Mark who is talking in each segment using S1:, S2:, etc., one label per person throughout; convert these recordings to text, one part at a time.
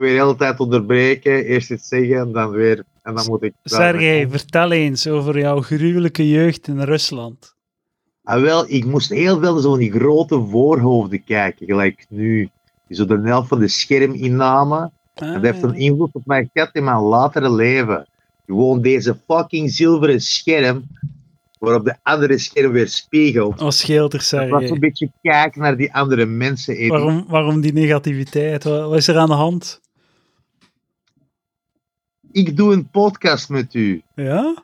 S1: weer hele tijd onderbreken. Eerst iets zeggen en dan weer. En dan moet ik.
S2: Sergej, vertel eens over jouw gruwelijke jeugd in Rusland.
S1: Ah, wel, ik moest heel veel zo die grote voorhoofden kijken, gelijk nu. Die zo de helft van de scherminname.
S2: Ah,
S1: dat heeft een invloed op mij gehad in mijn latere leven. Gewoon deze fucking zilveren scherm, waarop de andere scherm weer spiegelt.
S2: Wat scheelt er,
S1: Dat was een beetje kijken naar die andere mensen.
S2: Waarom, waarom die negativiteit? Wat is er aan de hand?
S1: Ik doe een podcast met u.
S2: Ja?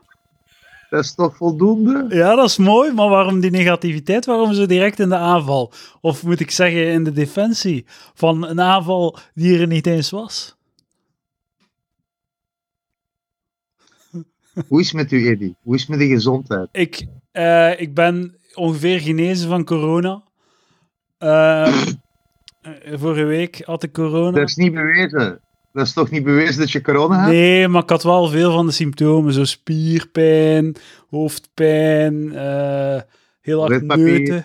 S1: Dat is toch voldoende?
S2: Ja, dat is mooi, maar waarom die negativiteit? Waarom zo direct in de aanval? Of moet ik zeggen in de defensie van een aanval die er niet eens was?
S1: Hoe is het met u, Eddie? Hoe is het met de gezondheid?
S2: Ik, eh, ik ben ongeveer genezen van corona. Eh, eh, vorige week had ik corona.
S1: Dat is niet bewezen. Dat is toch niet bewezen dat je corona hebt?
S2: Nee, maar ik had wel veel van de symptomen. Zo spierpijn, hoofdpijn, eh, heel hard neuten.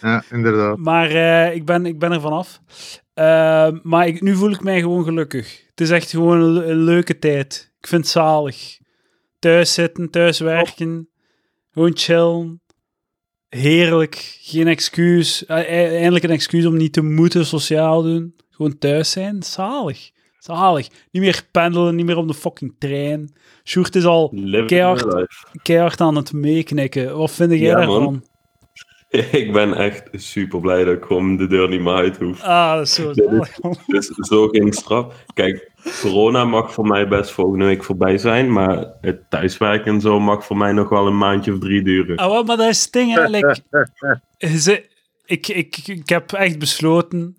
S1: Ja, inderdaad.
S2: Maar eh, ik, ben, ik ben er vanaf. Eh, maar ik, nu voel ik mij gewoon gelukkig. Het is echt gewoon een, le- een leuke tijd. Ik vind het zalig. Thuis zitten, thuis werken. Gewoon chillen. Heerlijk. Geen excuus. Eindelijk een excuus om niet te moeten sociaal doen. Gewoon thuis zijn. Zalig. Zalig. Niet meer pendelen, niet meer op de fucking trein. Sjoerd is al Keihard. keihard aan het meeknikken. Wat vind jij
S3: Ja,
S2: daarvan?
S3: man. Ik ben echt super blij dat ik gewoon de deur niet meer uit hoef.
S2: Ah, dat is zo zalig, man.
S3: Dus zo geen straf. Kijk, corona mag voor mij best volgende week voorbij zijn, maar het thuiswerken en zo mag voor mij nog wel een maandje of drie duren.
S2: Ah, maar dat is het ding eigenlijk. Ik, ik, ik heb echt besloten,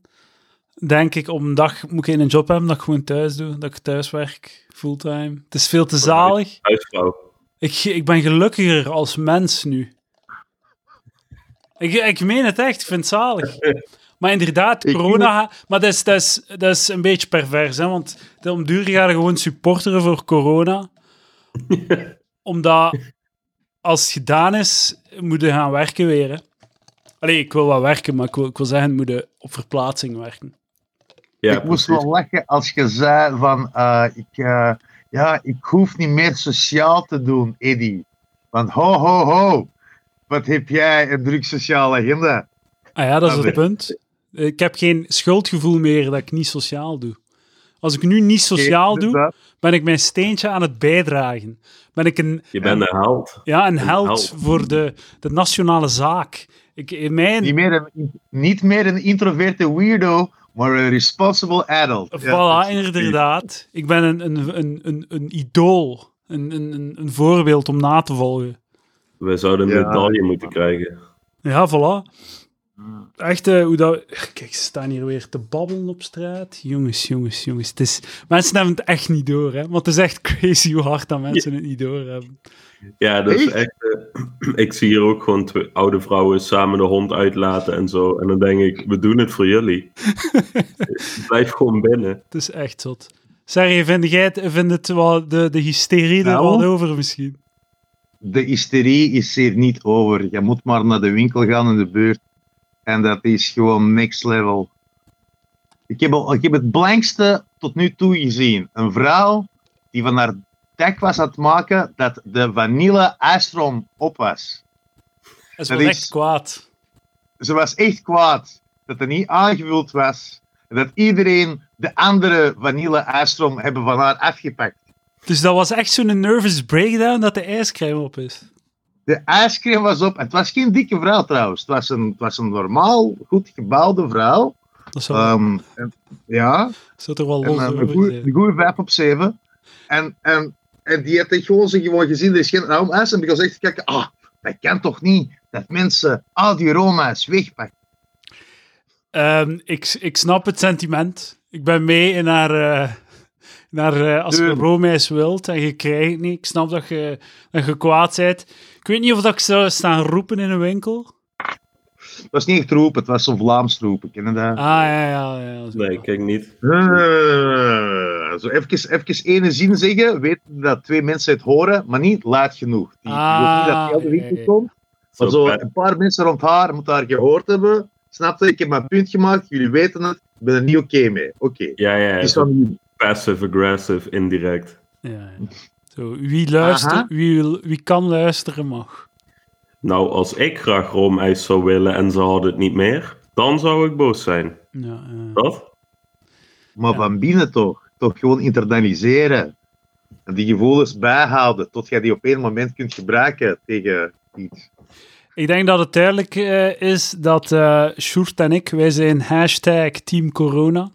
S2: denk ik, op een dag moet ik een job hebben dat ik gewoon thuis doe. Dat ik thuis werk, fulltime. Het is veel te zalig.
S3: Huisvrouw.
S2: Ik, ik ben gelukkiger als mens nu. Ik, ik meen het echt, ik vind het zalig. Maar inderdaad, corona... Maar dat is, dat, is, dat is een beetje pervers, hè? want de om duur ga je gewoon supporteren voor corona. Omdat als het gedaan is, moet je gaan werken weer. Hè? Allee, ik wil wel werken, maar ik wil, ik wil zeggen, moet je op verplaatsing werken.
S3: Ja,
S1: ik moest
S3: precies.
S1: wel lachen als je zei van, eh, ik, eh, ja, ik hoef niet meer sociaal te doen, Eddie. Want ho, ho, ho, wat heb jij een druk sociale agenda?
S2: Ah ja, dat is
S1: Ah,
S2: het punt. Ik heb geen schuldgevoel meer dat ik niet sociaal doe. Als ik nu niet sociaal doe, ben ik mijn steentje aan het bijdragen. Ben ik een,
S3: Je bent een held.
S2: ja, een held
S3: held.
S2: voor de, de nationale zaak. Ik, in mijn,
S1: Niet meer, een, niet meer een introverte weirdo, maar een responsible adult.
S2: Voilà, inderdaad. Ik ben een, een, een, een, een idool. Een, een, een- een voorbeeld om na te volgen.
S3: We zouden een
S1: Ja.
S3: medaille moeten krijgen.
S2: Ja, voilà. Echt, eh, hoe dat... Kijk, ze staan hier weer te babbelen op straat. Jongens, jongens, jongens. Het is... Mensen hebben het echt niet door, hè. Want het is echt crazy hoe hard dat mensen het niet door hebben.
S3: Ja, dat is
S1: Echt?
S3: eh, ik zie hier ook gewoon twee oude vrouwen samen de hond uitlaten en zo. En dan denk ik, we doen het voor jullie. Blijf gewoon binnen.
S2: Het is echt zot. Sergej, vind jij het, vind het wel de, de hysterie er
S1: Nou?
S2: wat over misschien?
S1: De hysterie is hier niet over. Je moet maar naar de winkel gaan in de buurt. En dat is gewoon next level. Ik heb, al, ik heb het blankste tot nu toe gezien. Een vrouw die van haar dek was aan het maken dat de vanille ijstroom op was.
S2: Dat wel
S1: is-
S2: echt kwaad.
S1: Ze was echt kwaad dat het niet aangevuld was. En dat iedereen de andere vanille ijstroom hebben van haar afgepakt.
S2: Dus dat was echt zo'n nervous breakdown dat de ijscrème op is.
S1: De ijscrème was op. Het was geen dikke vrouw trouwens. Het was een, het was een normaal, goed gebouwde vrouw.
S2: Dat zou,
S1: Ehm, en- ja,
S2: zou er wel
S1: en,
S2: los
S1: eh, een
S2: over
S1: goeie- een goede 5 op 7. En, en, en die had echt gewoon, gewoon gezien, er is geen roomijs. En ik was echt kijken, ah, dat kan toch niet dat mensen al die roomijs wegpakken.
S2: Ehm, ik, ik snap het sentiment. Ik ben mee in haar... eh, naar, eh, als je roomijs wilt en je krijgt niet. Ik snap dat je, dat je kwaad bent. Ik weet niet of dat ik zou staan roepen in een winkel.
S1: Het was niet echt roepen, het was zo Vlaams roepen, ken je dat?
S2: Ah, ja, ja. ja zo.
S3: Nee, kijk niet.
S1: Eh, zo even, even ene zin zeggen, weten dat twee mensen het horen, maar niet luid genoeg. Die, die wil niet dat uit de winkel
S2: Ah,
S1: komt. Maar
S3: Zo
S1: een paar mensen rond haar moeten haar gehoord hebben. Snap je? Ik heb mijn punt gemaakt, jullie weten het, ik ben er niet oké mee. Oké.
S3: Ja, ja,
S1: van jullie.
S3: passive-aggressive, indirect.
S2: Ja, ja. Zo, wie, luistert, wie, wil- wie kan luisteren mag.
S3: Nou, als ik graag roomijs zou willen en ze hadden het niet meer, dan zou ik boos zijn.
S2: Ja.
S3: Dat?
S1: Maar
S2: Ja.
S1: van binnen toch? Toch gewoon internaliseren. En die gevoelens bijhouden, tot jij die op één moment kunt gebruiken tegen iets.
S2: Ik denk dat het duidelijk eh, is dat eh Sjoerd en ik, wij zijn hashtag Team Corona.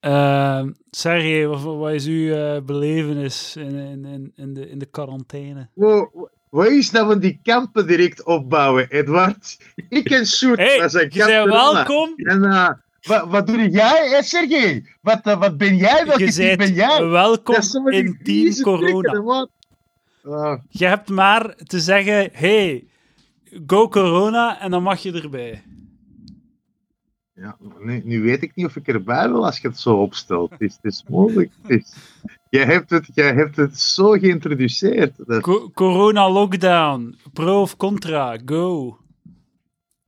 S2: Eh, Sergej, wat, wat is uw eh, belevenis in, in, in, in, de, in de quarantaine?
S1: Wow, wat is nou van die kampen direct opbouwen, Edward? Ik ken Sjoerd,
S2: Hey,
S1: dat is een
S2: je bent
S1: kamp corona.
S2: welkom.
S1: En eh, wat, wat doe jij, hè, Sergej? Wat, eh, wat ben jij? Welke
S2: Je
S1: team ben jij?
S2: welkom in Team Corona.
S1: trekken? Ah,
S2: Je hebt maar te zeggen, hey, go Corona, en dan mag je erbij.
S1: Ja, nu, nu weet ik niet of ik erbij wil als je het zo opstelt. Het is, het is mogelijk. Het is, jij, hebt het, jij hebt het zo geïntroduceerd. Dat
S2: Co- corona lockdown, pro of contra, go.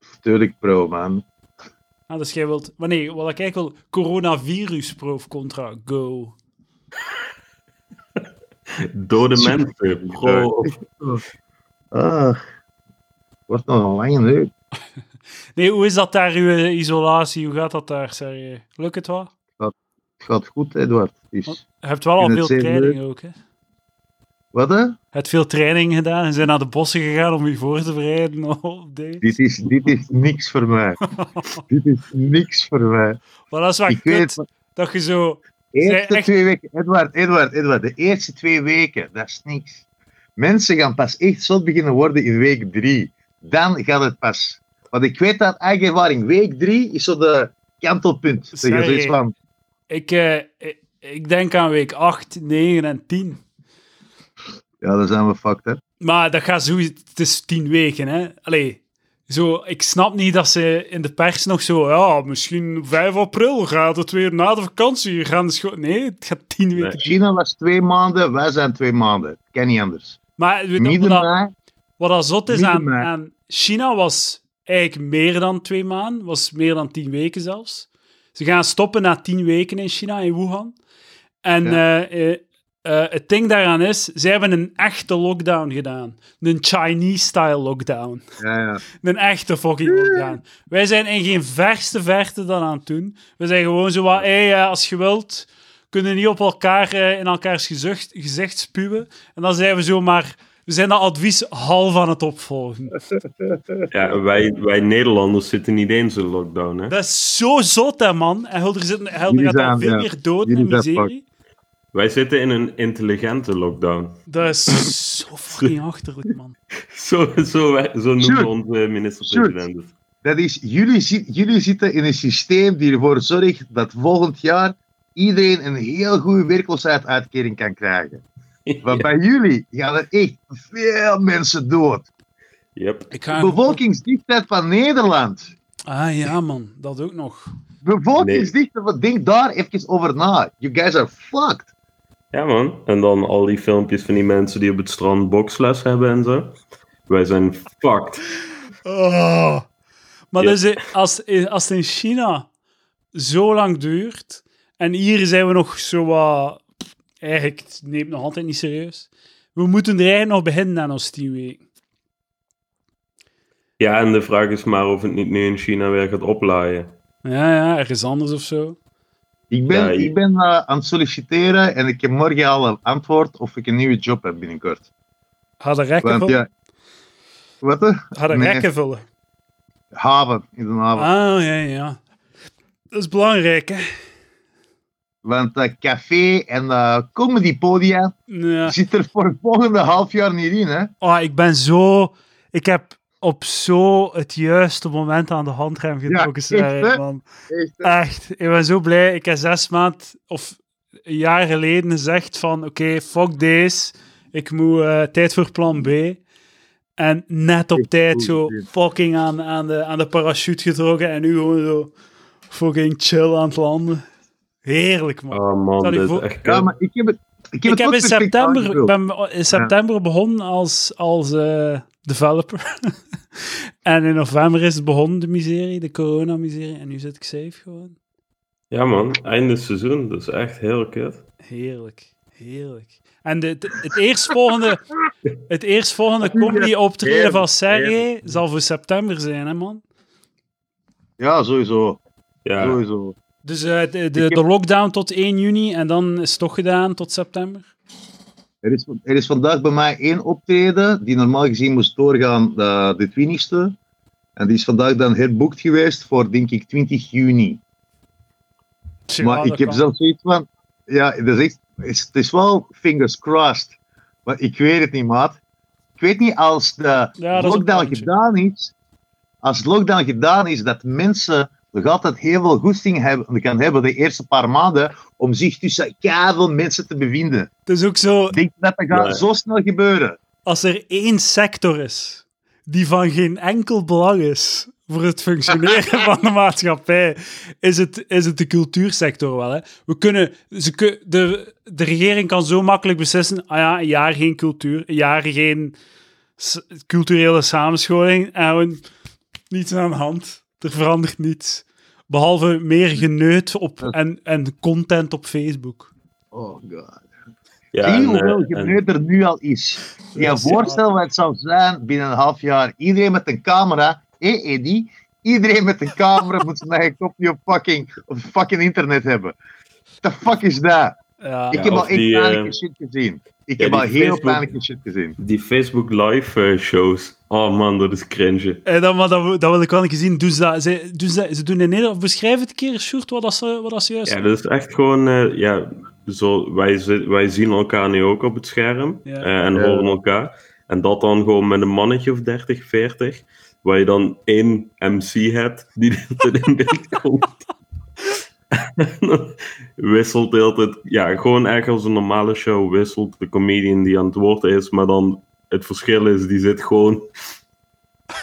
S1: is natuurlijk pro, man.
S2: Ah, dus jij wilt, maar nee, wat ik eigenlijk wil, coronavirus pro of contra, go.
S3: Dode mensen. Pro of
S1: Ah, wordt nog een lange neus.
S2: Nee, hoe is dat daar, uw isolatie? Hoe gaat dat daar, Sergej? Lukt het wel?
S1: Het gaat goed, Edward. Is-
S2: Je hebt wel al veel training ook, hè? Je
S1: Wat, hè?
S2: hebt veel training gedaan en zijn naar de bossen gegaan om je voor te bereiden op deze.
S1: Dit is, dit is niks voor mij. dit is niks voor mij.
S2: Maar dat is wel
S1: Ik weet,
S2: kut, dat je zo...
S1: de eerste
S2: echt-
S1: twee weken... Edward, Edward, Edward. De eerste twee weken, dat is niks. Mensen gaan pas echt zot beginnen worden in week drie. Dan gaat het pas. Want ik weet dat eigen ervaring. Week drie is zo de kantelpunt. Zeg
S2: Sorry.
S1: zoiets van...
S2: Ik, eh, ik, ik denk aan week 8, 9 en 10.
S1: Ja, dan zijn we fucked, hè.
S2: Maar dat gaat zo... Het is 10 weken, hè? Allee, zo, ik snap niet dat ze in de pers nog zo... Ja, misschien 5 april gaat het weer na de vakantie. Gaan de scho- nee, het gaat 10 weken.
S3: Nee.
S1: China was twee maanden, wij zijn twee maanden. Kan niet anders.
S2: Maar weet je
S1: Midden
S2: wat, dat,
S1: mei,
S2: wat dat zot is aan China was eigenlijk meer dan twee maanden. Was meer dan 10 weken zelfs. Ze gaan stoppen na 10 weken in China, in Wuhan. En
S1: Ja.
S2: eh, eh, eh, het ding daaraan is, ze hebben een echte lockdown gedaan. Een Chinese-style lockdown.
S1: ja, ja.
S2: Een echte fucking lockdown. Wij zijn in geen verste verte dan aan het doen. We zijn gewoon zo wat, hey, als je wilt, kunnen niet op elkaar in elkaars gezicht, gezicht spuwen. En dan zijn we zo maar, we zijn dat advies half aan het opvolgen.
S3: Ja, wij, wij Nederlanders zitten niet eens in lockdown, hè?
S2: Dat is zo zot, hè, man. En Hulder gaat
S1: zijn-
S2: veel
S1: ja.
S2: meer en
S1: Jullie zijn
S2: miserie.
S3: Wij zitten in een intelligente lockdown.
S2: Dat is zo fucking achterlijk, man.
S3: Zo, zo, zo noemen onze minister-president het.
S1: Dat is, jullie, jullie zitten in een systeem die ervoor zorgt dat volgend jaar iedereen een heel goede werkloosheidsuitkering kan krijgen. Maar bij jullie gaan er echt veel mensen dood.
S3: Yep.
S2: Ik ga...
S1: De bevolkingsdichtheid van Nederland.
S2: Ah ja, man. Dat ook nog.
S1: Bevolkingsdichtheid, van- denk daar even over na. You guys are fucked.
S3: Ja, man. En dan al die filmpjes van die mensen die op het strand boksles hebben en zo. Wij zijn fucked.
S2: Oh. Maar dus, eh, als, eh, als het in China zo lang duurt, en hier zijn we nog zo wat... Eigenlijk, het neemt nog altijd niet serieus. We moeten er eigenlijk nog beginnen aan ons tien weken.
S3: Ja, en de vraag is maar of het niet nu in China weer gaat oplaaien.
S2: Ja, ja, ergens anders of zo.
S1: Ik ben,
S3: Ja, je-
S1: ik ben eh, aan het solliciteren en ik heb morgen al een antwoord of ik een nieuwe job heb binnenkort.
S2: Ga de rekken vullen.
S1: ja, wat hè?
S2: Ga de
S1: Nee.
S2: rekken vullen.
S1: Haven, in de haven.
S2: Ah, ja, ja. Dat is belangrijk, hè.
S1: Want eh, café en eh comedypodia
S2: Ja.
S1: zit er voor het volgende half jaar niet in, hè?
S2: Oh, ik ben zo... Ik heb op zo het juiste moment aan de handrem getrokken,
S1: echt,
S2: Sarah,
S1: hè?
S2: man.
S1: Echt, hè?
S2: Echt, ik ben zo blij. Ik heb zes maand of een jaar geleden gezegd van oké, fuck deze. Ik moet eh, tijd voor plan B. En net op
S1: Echt
S2: tijd zo fucking aan, aan, de, aan de parachute getrokken en nu gewoon zo fucking chill aan het landen. Heerlijk, man.
S3: Oh man,
S2: Stel je
S3: dit is
S2: voor-
S3: echt
S1: Ja, maar ik heb het. Ik heb,
S2: ik
S1: het
S2: heb in september, ik
S1: aangevuld.
S2: ben in september begonnen als, als, eh, developer. en in november is het begonnen, de miserie, de corona-miserie. En nu zit ik safe gewoon.
S3: Ja man, einde seizoen, dat is echt heel kut.
S2: Heerlijk, heerlijk. En de, de- het eerstvolgende, het eerstvolgende comedy optreden van Sergej zal voor september zijn, hè man?
S1: Ja, sowieso.
S3: Ja,
S1: sowieso.
S2: Dus eh, de, de,
S1: heb-
S2: de lockdown tot 1 juni en dan is het toch gedaan tot september?
S1: Er is, er is vandaag bij mij één optreden die normaal gezien moest doorgaan uh, de 20ste. En die is vandaag dan herboekt geweest voor, denk ik, 20 juni.
S2: Tja,
S1: maar ik heb
S2: kan.
S1: zelfs zoiets van... Ja, dat is echt, het is, het is wel fingers crossed. Maar ik weet het niet, maat. Ik weet niet als de
S2: Ja,
S1: lockdown gedaan is... Als de lockdown gedaan is, dat mensen nog altijd heel veel goesting hebben, kan hebben de eerste paar maanden om zich tussen veel mensen te bevinden.
S2: Het is ook zo,
S1: Ik denk dat dat gaat zo snel gebeuren.
S2: als er één sector is die van geen enkel belang is voor het functioneren van de maatschappij, is het, is het de cultuursector wel. Hè? We kunnen, ze, de, de regering kan zo makkelijk beslissen, ah ja, een jaar geen cultuur, een jaar geen culturele samenscholing, en niets aan de hand. Er verandert niets. Behalve meer geneut op, en, en content op Facebook.
S1: Oh god.
S3: ja
S1: Zie
S3: en,
S1: hoeveel
S3: eh, en-
S1: gebeurd er nu al is. Je voorstellen wat het zou zijn binnen een half jaar. Iedereen met een camera. Hé, Eddie. Iedereen met een camera moet zijn eigen kopje op fucking, op fucking internet hebben. What the fuck is dat?
S2: Ja,
S1: ik heb al echt
S3: die, eh,
S1: shit gezien. Ik
S3: ja,
S1: heb al heel pijnlijke shit gezien.
S3: Die Facebook live eh, shows. Oh man, dat is cringe.
S2: En dan, maar dat, dat wil ik wel een keer zien. Doen ze, dat, ze, doen ze, doen in Nederland. Beschrijf het een keer, Sjoerd, wat dat ze, wat dat ze juist
S3: Ja, dat is echt gewoon, eh, ja, zo, wij, wij zien elkaar nu ook op het scherm
S2: Ja.
S3: eh, en
S1: Ja.
S3: horen elkaar. En dat dan gewoon met een mannetje of 30, 40, waar je dan één MC hebt die tijd in beeld komt. Wisselt de hele tijd, ja, gewoon echt als een normale show wisselt de comedian die aan het woord is, maar dan het verschil is, die zit gewoon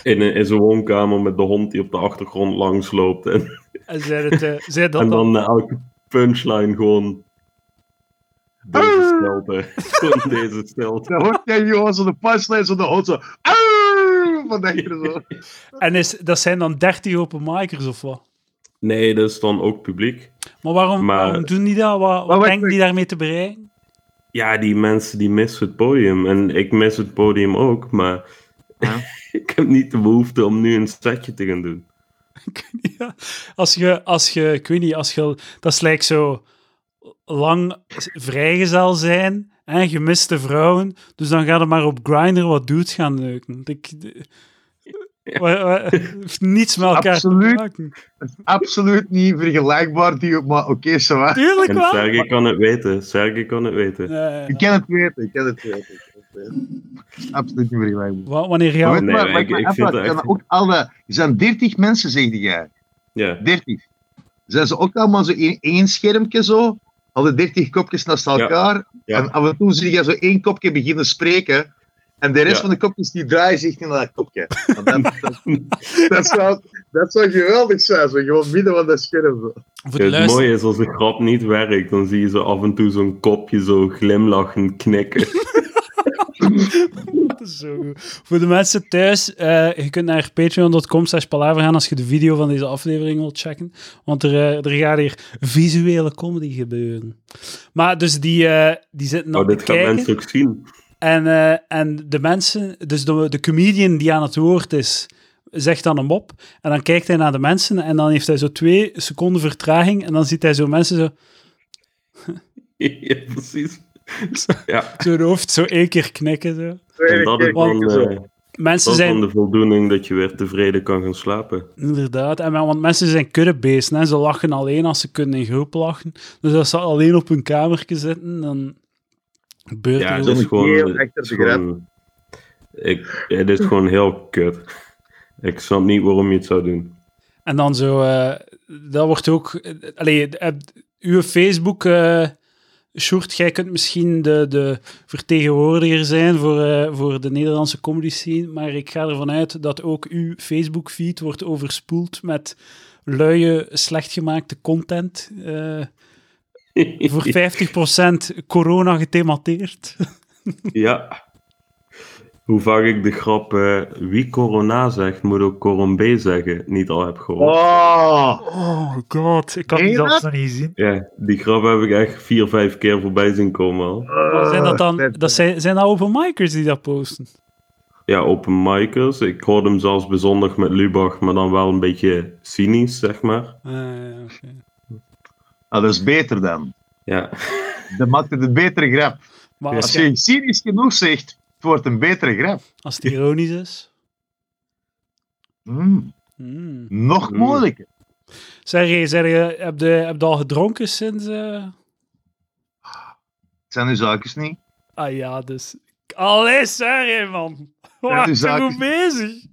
S3: in, een, in zijn woonkamer met de hond die op de achtergrond langs loopt. En
S2: En zei, het, eh, zei dat
S3: en
S2: dan.
S3: dan elke punchline gewoon. Deze stilte. gewoon deze stilte.
S1: Dan hoort jij gewoon zo de punchline, zo de hond zo. "Auw!" Van achter zo.
S2: En is, dat zijn dan 30 openmakers of wat?
S3: Nee, dat is dan ook publiek.
S2: Maar waarom,
S3: Maar-
S2: waarom doen die dat? Wat, wat denken
S1: wacht.
S2: die daarmee te bereiken?
S3: Ja, die mensen die missen het podium. En ik mis het podium ook, maar
S1: Ja.
S3: ik heb niet de behoefte om nu een setje te gaan doen.
S2: Ja. Als je, als je, ik weet niet, als je, dat is lijkt zo lang vrijgezel zijn en gemiste vrouwen, dus dan ga je maar op Grindr wat dudes gaan neuken. Ik, niets met elkaar
S1: Absoluut.
S2: te maken.
S1: Absoluut niet vergelijkbaar, die, maar oké, zo hè.
S2: Tuurlijk wel.
S3: Sergej kan het weten. Sergej kan het weten.
S1: Kan het weten, ik kan het weten. ik kan het weten. Absoluut niet vergelijkbaar.
S2: Wa- Wanneer
S1: Maar
S2: jou...
S1: weet je
S3: Nee, maar ik- ik vind
S1: Zijn
S3: echt-
S1: er ook alle, er zijn 30 mensen, zegde jij.
S3: Ja.
S1: 30. Zijn ze ook allemaal zo in één schermpje zo? Hadden 30 kopjes naast elkaar.
S3: Ja.
S1: En af en toe zie je zo één kopje beginnen spreken. En de rest
S3: Ja.
S1: van de kopjes die draaien zich naar dat kopje. Want Dat, dat, dat, zou, dat zou geweldig zijn, zo gewoon midden van dat scherm. Zo.
S2: Voor de
S3: het
S2: luister-
S3: mooie is, als de grap niet werkt, dan zie je zo af en toe zo'n kopje zo glimlachend knikken.
S2: Dat is zo goed. Voor de mensen thuis, eh, je kunt naar patreon.com slash palaver gaan als je de video van deze aflevering wilt checken. Want er, eh, er gaat hier visuele comedy gebeuren. Maar dus die, eh, die zitten
S3: Oh,
S2: te
S3: dit gaan
S2: kijken.
S3: mensen ook zien.
S2: En, eh, en de mensen, dus de, de comedian die aan het woord is, zegt dan een mop. En dan kijkt hij naar de mensen en dan heeft hij zo twee seconden vertraging. En dan ziet hij zo mensen zo,
S3: ja, precies. Ja,
S2: zo hun hoofd zo één keer knikken. Zo.
S3: en dat is dan,
S1: Zo.
S3: eh,
S2: Mensen
S3: dat is dan
S2: zijn
S3: de voldoening dat je weer tevreden kan gaan slapen.
S2: Inderdaad, en, want mensen zijn kuddebeesten. Hè. Ze lachen alleen als ze kunnen in groep lachen. Dus als ze alleen op hun kamertje zitten, dan
S3: Ja, het is gewoon...
S1: heel
S3: het is gewoon- ik, het is gewoon heel kut. Ik snap niet waarom je het zou doen.
S2: En dan zo, eh, dat wordt ook... Allee, eh, uw Facebook... eh Sjoerd, jij kunt misschien de, de vertegenwoordiger zijn voor, eh, voor de Nederlandse comedy scene, maar ik ga ervan uit dat ook uw Facebook-feed wordt overspoeld met luie, slecht gemaakte content. Eh, voor 50% corona gethemateerd.
S3: Ja. hoe vaak ik de grap eh, wie corona zegt, moet ook corombé zeggen, niet al heb gehoord.
S1: Oh,
S4: Oh god, ik had die zelfs
S1: dat?
S4: nog niet gezien.
S3: Ja, die grap heb ik echt vier, vijf keer voorbij zien komen al.
S2: Zijn dat dan,
S1: Oh,
S2: dat zijn, zijn dat open micers die dat posten?
S3: Ja, open micers. Ik hoorde hem zelfs bezondig met Lubach, maar dan wel een beetje cynisch, zeg maar.
S2: Ah, ja, oké.
S1: Ah, dat is beter dan.
S3: Ja,
S1: Dan maakt het een betere grap.
S2: Maar
S1: Als
S2: als,
S1: je
S2: je,
S1: cynisch genoeg zegt, het wordt een betere grap.
S2: als het ironisch is.
S1: Hmm,
S2: Hmm.
S1: nog
S3: Mm.
S1: moeilijker.
S2: Zeg je, zeg je heb, je, heb je al gedronken sinds... eh,
S1: Het zijn uw zaakjes niet.
S2: Ah ja, dus... Allee, zeg je, man. Ik ben
S1: is-
S2: bezig.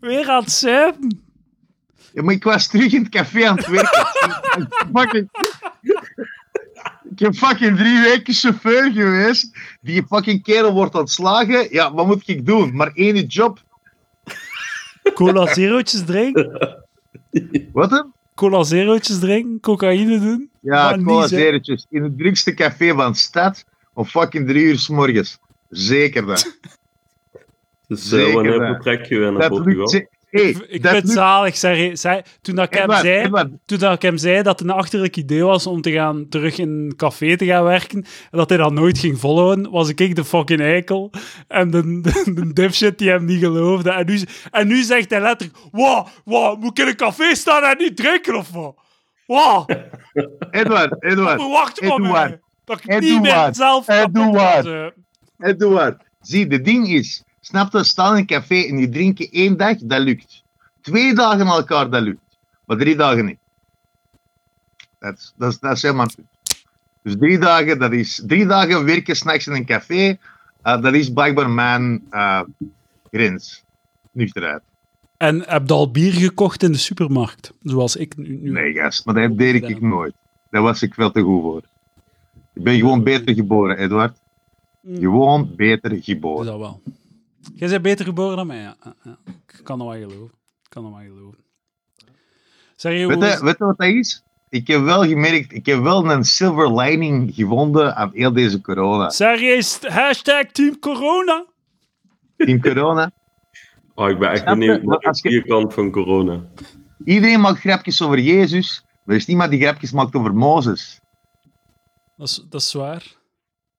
S2: Weer aan het zuipen.
S1: Ja, maar ik was terug in het café aan het werken. fucking... Ik heb fucking drie weken chauffeur geweest. Die fucking kerel wordt ontslagen. Ja, wat moet ik doen? Maar één job.
S2: Cola zerootjes drinken.
S1: Wat dan?
S2: Cola zerootjes drinken. Cocaïne doen.
S1: Ja, cola
S2: hè.
S1: zeretjes. In het drukste café van de stad. Om fucking drie uur s morgens. Zeker dat.
S3: dus eh,
S1: Zeker
S3: wanneer vertrek je naar
S1: dat
S3: Portugal?
S1: lukt hey,
S2: ik vind het zalig. Zeg, toen, dat ik hem
S1: Edward,
S2: zei,
S1: Edward,
S2: toen dat ik hem zei dat het een achterlijk idee was om te gaan, terug in een café te gaan werken, en dat hij dat nooit ging volgen, was ik de fucking eikel. En de, de, de dipshit die hem niet geloofde. En nu, en nu zegt hij letterlijk, wow, wow, moet ik in een café staan en niet drinken of wat? Wow,
S1: Edward, Edward,
S2: verwacht van
S1: Eduard,
S2: mij. Dat ik niet meer
S1: Eduard,
S2: zelf
S1: Eduard.
S2: was, eh.
S1: Edward. Zie, de ding is, snap je, staan in een café en die drinken één dag, dat lukt. Twee dagen aan elkaar, dat lukt. Maar drie dagen niet. Dat is, dat is, dat is helemaal. Dus drie dagen, dat is drie dagen werken s'nachts in een café, eh, dat is blijkbaar mijn eh, grens. Nuchterheid.
S2: En heb je al bier gekocht in de supermarkt? Zoals ik nu. nu
S1: Nee, gast, maar dat deed ik nooit. Daar was ik veel te goed voor. Ik ben gewoon beter geboren, Edward.
S2: Mm.
S1: Gewoon beter geboren.
S2: dat wel. Jij bent beter geboren dan mij, ja. Ik kan dat wel geloven. Ik kan dat wel geloven. Zeg je,
S1: Weet je, weet je wat dat is? Ik heb wel gemerkt, ik heb wel een silver lining gevonden aan heel deze corona.
S2: Zeg je, is het hashtag Team Corona?
S1: In corona.
S3: Oh, ik ben echt benieuwd naar de vierkant van corona.
S1: Iedereen maakt grapjes over Jezus, maar er is niemand die grapjes maakt over Mozes.
S2: Dat is, dat is zwaar.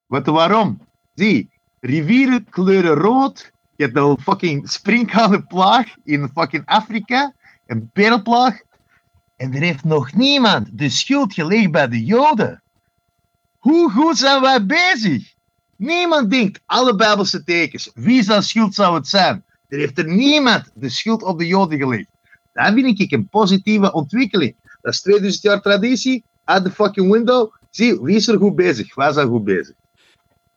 S1: Weet je waarom? Zie, rivieren kleuren rood. Je hebt een fucking sprinkhanenplaag in fucking Afrika. Een berenplaag. En er heeft nog niemand de schuld gelegd bij de Joden. Hoe goed zijn wij bezig? Niemand denkt, alle Bijbelse tekens, wie zijn schuld zou het zijn? Er heeft er niemand de schuld op de Joden gelegd. Dat vind ik een positieve ontwikkeling. Dat is 2000 jaar traditie, out the fucking window. Zie, wie is er goed bezig? Wij zijn goed bezig.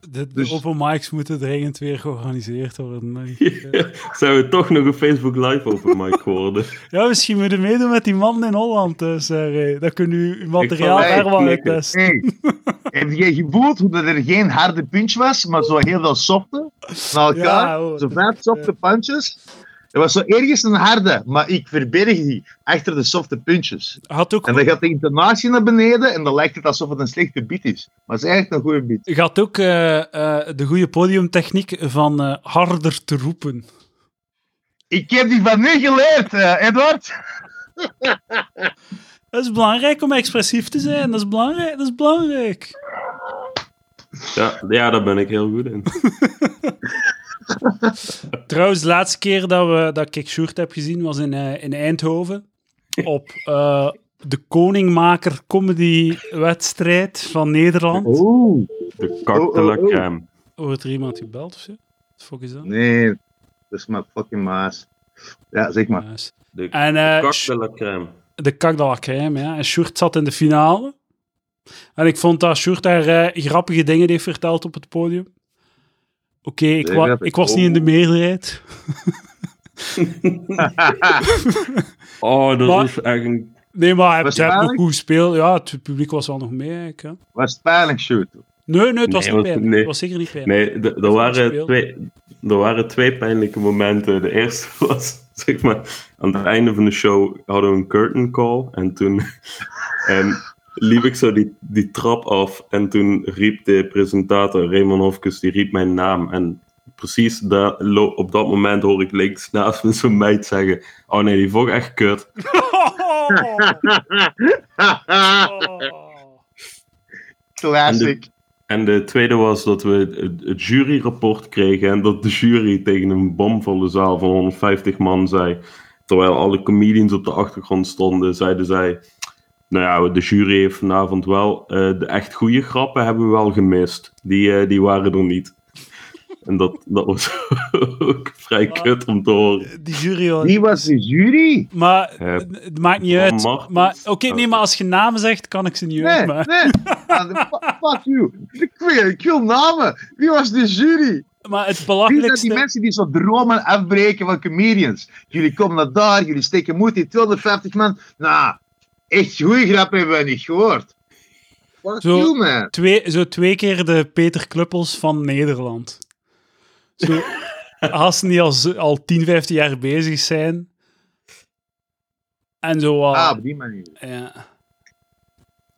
S2: De, de
S1: Dus-
S2: open mics moeten dringend weer georganiseerd worden.
S3: Zijn we toch nog een Facebook Live over Mike geworden?
S2: Ja, misschien moeten we meedoen met die man in Holland. Dus, zeg, dan kunnen u uw materiaal daar wel.
S3: Hey,
S1: heb je gevoeld hoe dat er geen harde punch was, maar zo heel veel softe? Na elkaar,
S2: Ja, hoor.
S1: zo vijf softe punches. Er was zo ergens een harde, maar ik verberg die achter de softe punches.
S2: Had ook,
S1: En dan gaat de intonatie naar beneden en dan lijkt het alsof het een slechte beat is. Maar het is eigenlijk een goede beat.
S2: had ook eh, eh, de goede podiumtechniek van eh, harder te roepen.
S1: Ik heb die van nu geleerd, eh, Edward.
S2: Dat is belangrijk om expressief te zijn. Dat is belangrijk. Dat is belangrijk.
S3: Ja, ja, daar ben ik heel goed in.
S2: Trouwens, de laatste keer dat, we, dat ik Sjoerd heb gezien was in, eh, in Eindhoven. Op eh, de Koningmaker Comedy Wedstrijd van Nederland.
S1: Oeh.
S3: De kak de la
S1: Oh, oh, oh.
S3: crème.
S2: Wordt er iemand gebeld of zo? Wat fuck is dat?
S1: Nee, dat is mijn fucking maas. Ja, zeg maar.
S3: De
S2: En eh,
S3: de la crème.
S2: de kak de la crème, ja. En Sjoerd zat in de finale. En ik vond dat Sjoerd daar eh, grappige dingen heeft verteld op het podium. Oké, ik, wa- was niet in de meerderheid.
S3: Oh, dat
S2: Maar-
S3: is eigenlijk...
S2: Nee, maar
S1: het
S2: heeft nog goed gespeeld. Ja, het publiek was wel nog mee, eigenlijk, hè.
S1: Was het pijnlijk, shoot?
S2: Nee, nee, het was
S3: Nee,
S2: niet pijnlijk.
S3: nee.
S2: Het was zeker niet pijnlijk.
S3: Nee, er waren, twee, er waren twee pijnlijke momenten. De eerste was, zeg maar, aan het einde van de show hadden we een curtain call. En toen ehm, liep ik zo die, die trap af. En toen riep de presentator, Raymond Hofkes, die riep mijn naam. En precies daar, op dat moment hoor ik links naast me zo'n meid zeggen: Oh nee, die vond ik echt kut.
S1: Classic.
S3: En de tweede was dat we het, het juryrapport kregen en dat de jury tegen een bomvolle zaal van 150 man zei, terwijl alle comedians op de achtergrond stonden, zeiden zij, nou ja, de jury heeft vanavond wel, eh, de echt goede grappen hebben we wel gemist. Die, eh, die waren er niet. En dat, dat was ook vrij kut om te horen.
S2: Die jury was...
S1: Wie was de jury?
S2: Maar
S3: Eh,
S2: het maakt niet uit.
S3: Martens.
S2: Maar oké, nee, maar als je namen zegt, kan ik ze niet
S1: Nee,
S2: uitmaken.
S1: nee. Ah, fu- Fuck you. Ik wil, ik wil namen. Wie was de jury?
S2: Maar het
S1: Wie zijn die
S2: belachelijkste...
S1: mensen die zo dromen afbreken van comedians? Jullie komen naar daar, jullie steken moed in 250 man. Nou, echt goede grap hebben we niet gehoord. Fuck
S2: Zo-
S1: you, man.
S2: Twee, zo twee keer de Peter Kluppels van Nederland. Zo, gasten die al, zo- al 10, 15 jaar bezig zijn. En zo wat...
S1: Ah, op die manier.
S2: ja.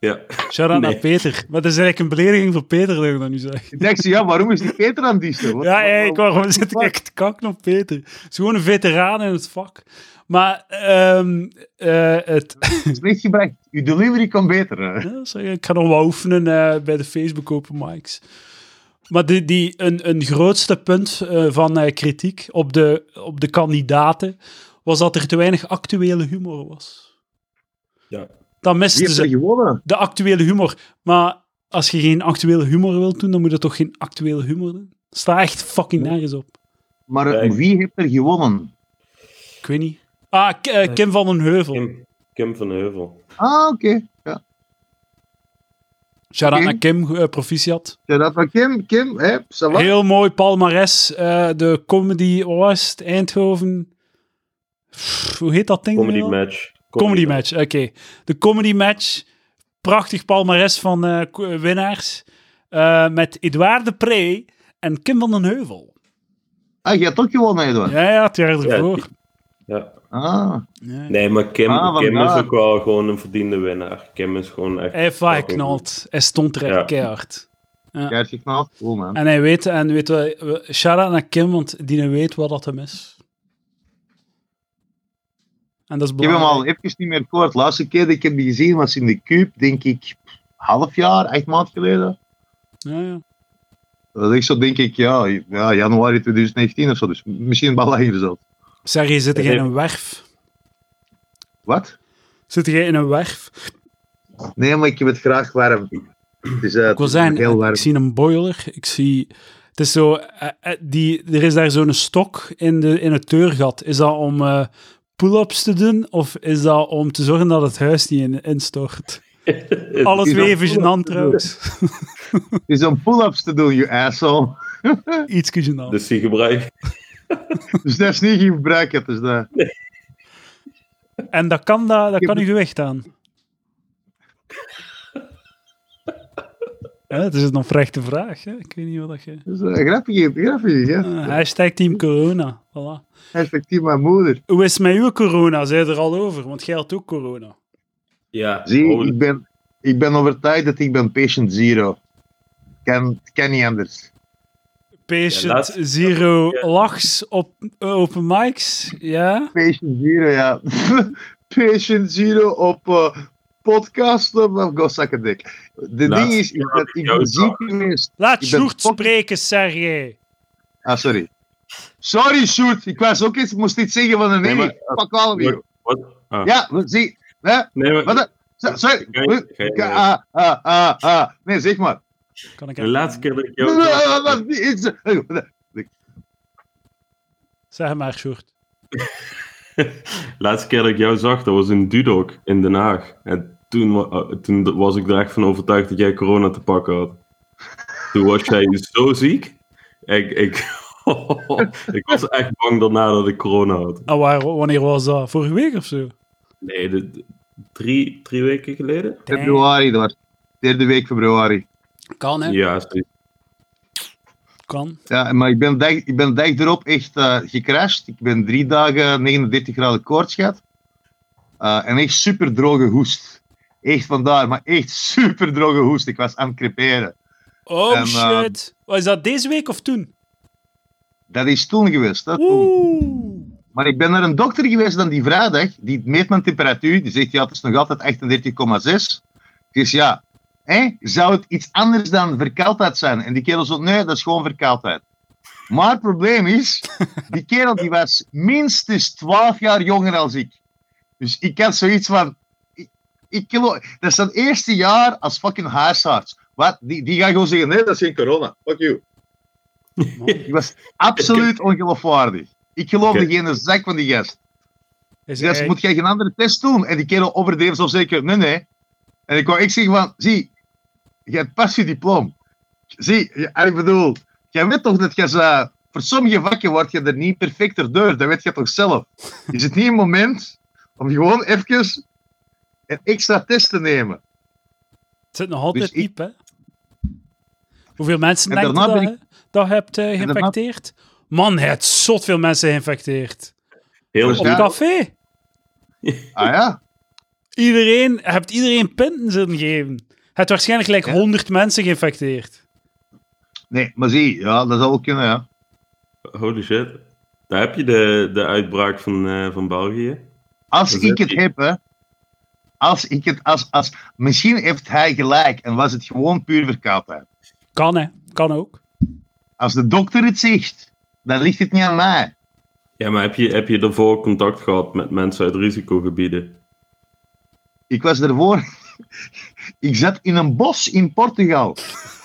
S3: Ja.
S2: Shout-out
S3: Nee.
S2: naar Peter. Maar dat is eigenlijk een belediging voor Peter, dat ik dat nu zeg.
S1: Ik dacht, ja, waarom is die Peter aan het diesten? Wat-
S2: Ja,
S1: wat-
S2: ik wou gewoon zitten echt kakken op Peter. Het is gewoon een veteraan in het vak. Maar ehm eh, het,
S1: Slecht gebracht. Uw delivery kan beter. hè.
S2: Ja, zeg, ik ga nog wel oefenen eh, bij de Facebook Open Mics. Maar die, die, een, een grootste punt eh, van eh, kritiek op de, op de kandidaten was dat er te weinig actuele humor was.
S3: Ja.
S2: Dan
S1: Wie
S2: misten
S1: heeft er
S2: ze
S1: gewonnen?
S2: de actuele humor. Maar als je geen actuele humor wilt doen, dan moet je toch geen actuele humor doen? Sta echt fucking nergens op.
S1: Maar wie heeft er gewonnen?
S2: Ik weet niet. Ah, K- eh, Kim van den Heuvel.
S3: Kim, Kim van Heuvel.
S1: Ah, oké. Ja.
S2: Shout-out
S1: Kim.
S2: naar Kim, eh, proficiat.
S1: Ja, dat van Kim. Kim, hè?
S2: Heel mooi palmares. eh, de comedy, was het? Eindhoven. Pff, hoe heet dat ding?
S3: Comedy match.
S2: Comedy match, oké. De comedy match. Prachtig palmares van eh, ko- winnaars. Eh, met Edouard de Pre en Kim van den Heuvel.
S1: Ah, je hebt ook gewonnen, Edouard.
S2: Ja, ja, het jaar
S3: Ja,
S2: ervoor.
S3: Ja.
S1: Ah,
S2: Ja.
S3: Nee, maar Kim,
S1: Ah,
S3: Kim is ook wel gewoon een verdiende winnaar. Kim is gewoon echt...
S2: Hij heeft wel
S3: fucking
S2: geknald. Hij stond er echt
S3: Ja.
S2: keihard.
S1: Keihard geknald. Cool, man.
S2: En hij weet, en weet we, we- shout-out naar Kim, want die weet wat dat hem is. En dat is
S1: Ik heb hem al even niet meer gehoord. De laatste keer dat ik heb die gezien was in de Cube, denk ik, half jaar, echt maand geleden.
S2: Ja, ja.
S1: Dat ik zo denk ik, ja, ja, januari 2019 of zo. Dus misschien wel langer zelfs.
S2: Sergej, zit
S3: Dat
S2: jij in een werf?
S1: Wat?
S2: Zit jij in een werf?
S1: Nee, maar ik heb het graag warm. Het is, uh,
S2: Ik wil zeggen,
S1: heel warm.
S2: ik zie een boiler. Ik zie... Het is zo... eh, eh, die, er is daar zo'n stok in, de, in het deurgat. Is dat om eh, pull-ups te doen? Of is dat om te zorgen dat het huis niet in, instort? Alle
S1: is
S2: twee even gênant trouwens.
S1: Het is om pull-ups te doen, you asshole.
S2: Iets gênant.
S3: Dus die gebruik...
S1: Dus dat is niet gebruiken. Dus dat...
S2: En dat kan, dat, dat kan uw gewicht aan. Ja, het is een oprechte vraag. Hè? Ik weet niet wat dat je...
S1: dat is een grappige, grappige, ja.
S2: Ah, hashtag team corona. Voilà.
S1: Effectief mijn moeder.
S2: Hoe is het met uw corona? Zij er al over? Want jij had ook corona.
S3: Ja,
S1: Zie, ik ben, ik ben overtuigd dat ik ben patient zero. Kan, kan niet anders.
S2: Patient
S3: Ja,
S2: Zero
S3: Ja.
S2: lachs op open mics. Ja?
S1: Patient zero, ja. patient zero op uh, podcast of go suck a dick. De
S3: Laatst
S1: ding is,
S3: ik
S1: ik
S3: jou
S1: ben ziek geweest.
S2: Laat
S1: Ik ben
S2: Sjoerd spreken, Sergej.
S1: Ah, sorry. Sorry, Sjoerd. Ik was ook eens, moest iets zeggen van een nee.
S3: Maar-
S1: you.
S3: Wat? Ah.
S1: Ja, zie. Hè?
S3: Nee, maar...
S1: Wat? Sorry. Ah, ah, ah, ah. Nee, zeg maar.
S2: Kan ik
S3: De laatste keer dat ik jou.
S2: Zeg maar, Sjoerd.
S3: Laatste keer dat ik jou zag, dat was in Dudok in Den Haag. En toen, uh, toen was ik er echt van overtuigd dat jij corona te pakken had. Toen was jij zo ziek. Ik, ik, ik was echt bang daarna dat ik corona had.
S2: Ah, waar, wanneer was dat? Vorige week of zo?
S3: Nee, de, de- drie, drie weken geleden?
S1: Februari, dat was derde week februari.
S2: Kan, hè?
S3: Ja, zoiets.
S2: Kan.
S1: Ja, maar ik ben dag, ik ben dag erop echt eh gecrashed. Ik ben drie dagen 39 graden koorts gehad. Eh, en echt super droge hoest. Echt vandaar, maar echt super droge hoest. Ik was aan het creperen.
S2: Oh
S1: En, eh,
S2: shit. Was dat deze week of toen?
S1: Dat is toen geweest. Hè, toen. Maar ik ben naar een dokter geweest dan die vrijdag. Die meet mijn temperatuur. Die zegt, ja, het is nog altijd 38,6. Dus ja, hè, zou het iets anders dan verkoudheid zijn? En die kerel zo, nee, dat is gewoon verkoudheid. Maar het probleem is, die kerel die was minstens 12 jaar jonger dan ik. Dus ik had zoiets van, ik, ik geloof, dat is zijn eerste jaar als fucking huisarts. Wat? Die, die gaan gewoon zeggen, nee, dat is geen corona. Fuck you. Die was absoluut ongeloofwaardig. Ik geloofde
S3: Oké.
S1: geen zak van die gast.
S2: Is
S1: Dus
S2: hij-
S1: moet jij geen andere test doen? En die kerel overdreef zo zeker, nee, nee. En ik wou ik zeggen van, zie, je hebt pas je diploma. Zie, ik bedoel, jij weet toch dat je ze, voor sommige vakken word je er niet perfecter door, dat weet je toch zelf. Is het niet een moment om gewoon even een extra test te nemen?
S2: Het zit nog altijd
S1: Dus ik-
S2: diep, hè? Hoeveel mensen dat,
S1: ben
S2: je dat je hebt eh,
S1: daarna-
S2: geïnfecteerd? Man, hij heeft zot veel mensen geïnfecteerd.
S3: Heel
S1: Dus
S2: Op
S1: Ja.
S2: café.
S1: Ah ja,
S2: Iedereen, je hebt iedereen pinten zitten geven. Je hebt waarschijnlijk gelijk
S1: Ja.
S2: 100 mensen geïnfecteerd.
S1: nee, maar zie, ja, dat zou wel kunnen, ja.
S3: Holy shit. Daar heb je de, de uitbraak van, eh, van België.
S1: Als
S3: Dat
S1: ik het heb, hè. Als ik het, als, als, misschien heeft hij gelijk en was het gewoon puur verkoudheid.
S2: Kan, hè? Kan ook.
S1: Als de dokter het zegt, dan ligt het niet aan mij.
S3: Ja, maar heb je, heb je daarvoor contact gehad met mensen uit risicogebieden?
S1: Ik was ervoor. Ik zat in een bos in Portugal.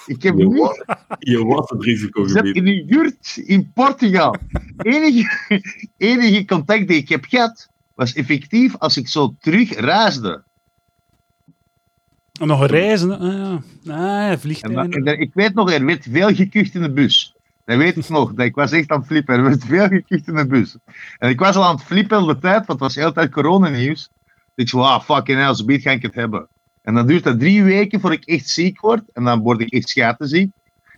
S1: Ik heb
S3: Je
S1: niet.
S3: was, je was het
S1: Ik zat
S3: risicogebied.
S1: in een yurt in Portugal. Enige, enige contact die ik heb gehad was effectief als ik zo terug reisde.
S2: En nog reizen. hè? Ah, ja. Ah,
S1: En,
S2: vliegtuigen.
S1: dan- en dan- ik weet nog, er werd veel gekucht in de bus. Dat weet ik nog. Dat ik was echt aan het flippen. Er werd veel gekucht in de bus. En ik was al aan het flippen de tijd, want het was de hele tijd coronanieuws. Ik zo, ah, fucking hell, zo ga ik het hebben. En dan duurt dat drie weken voor ik echt ziek word. En dan word ik echt schatenziek.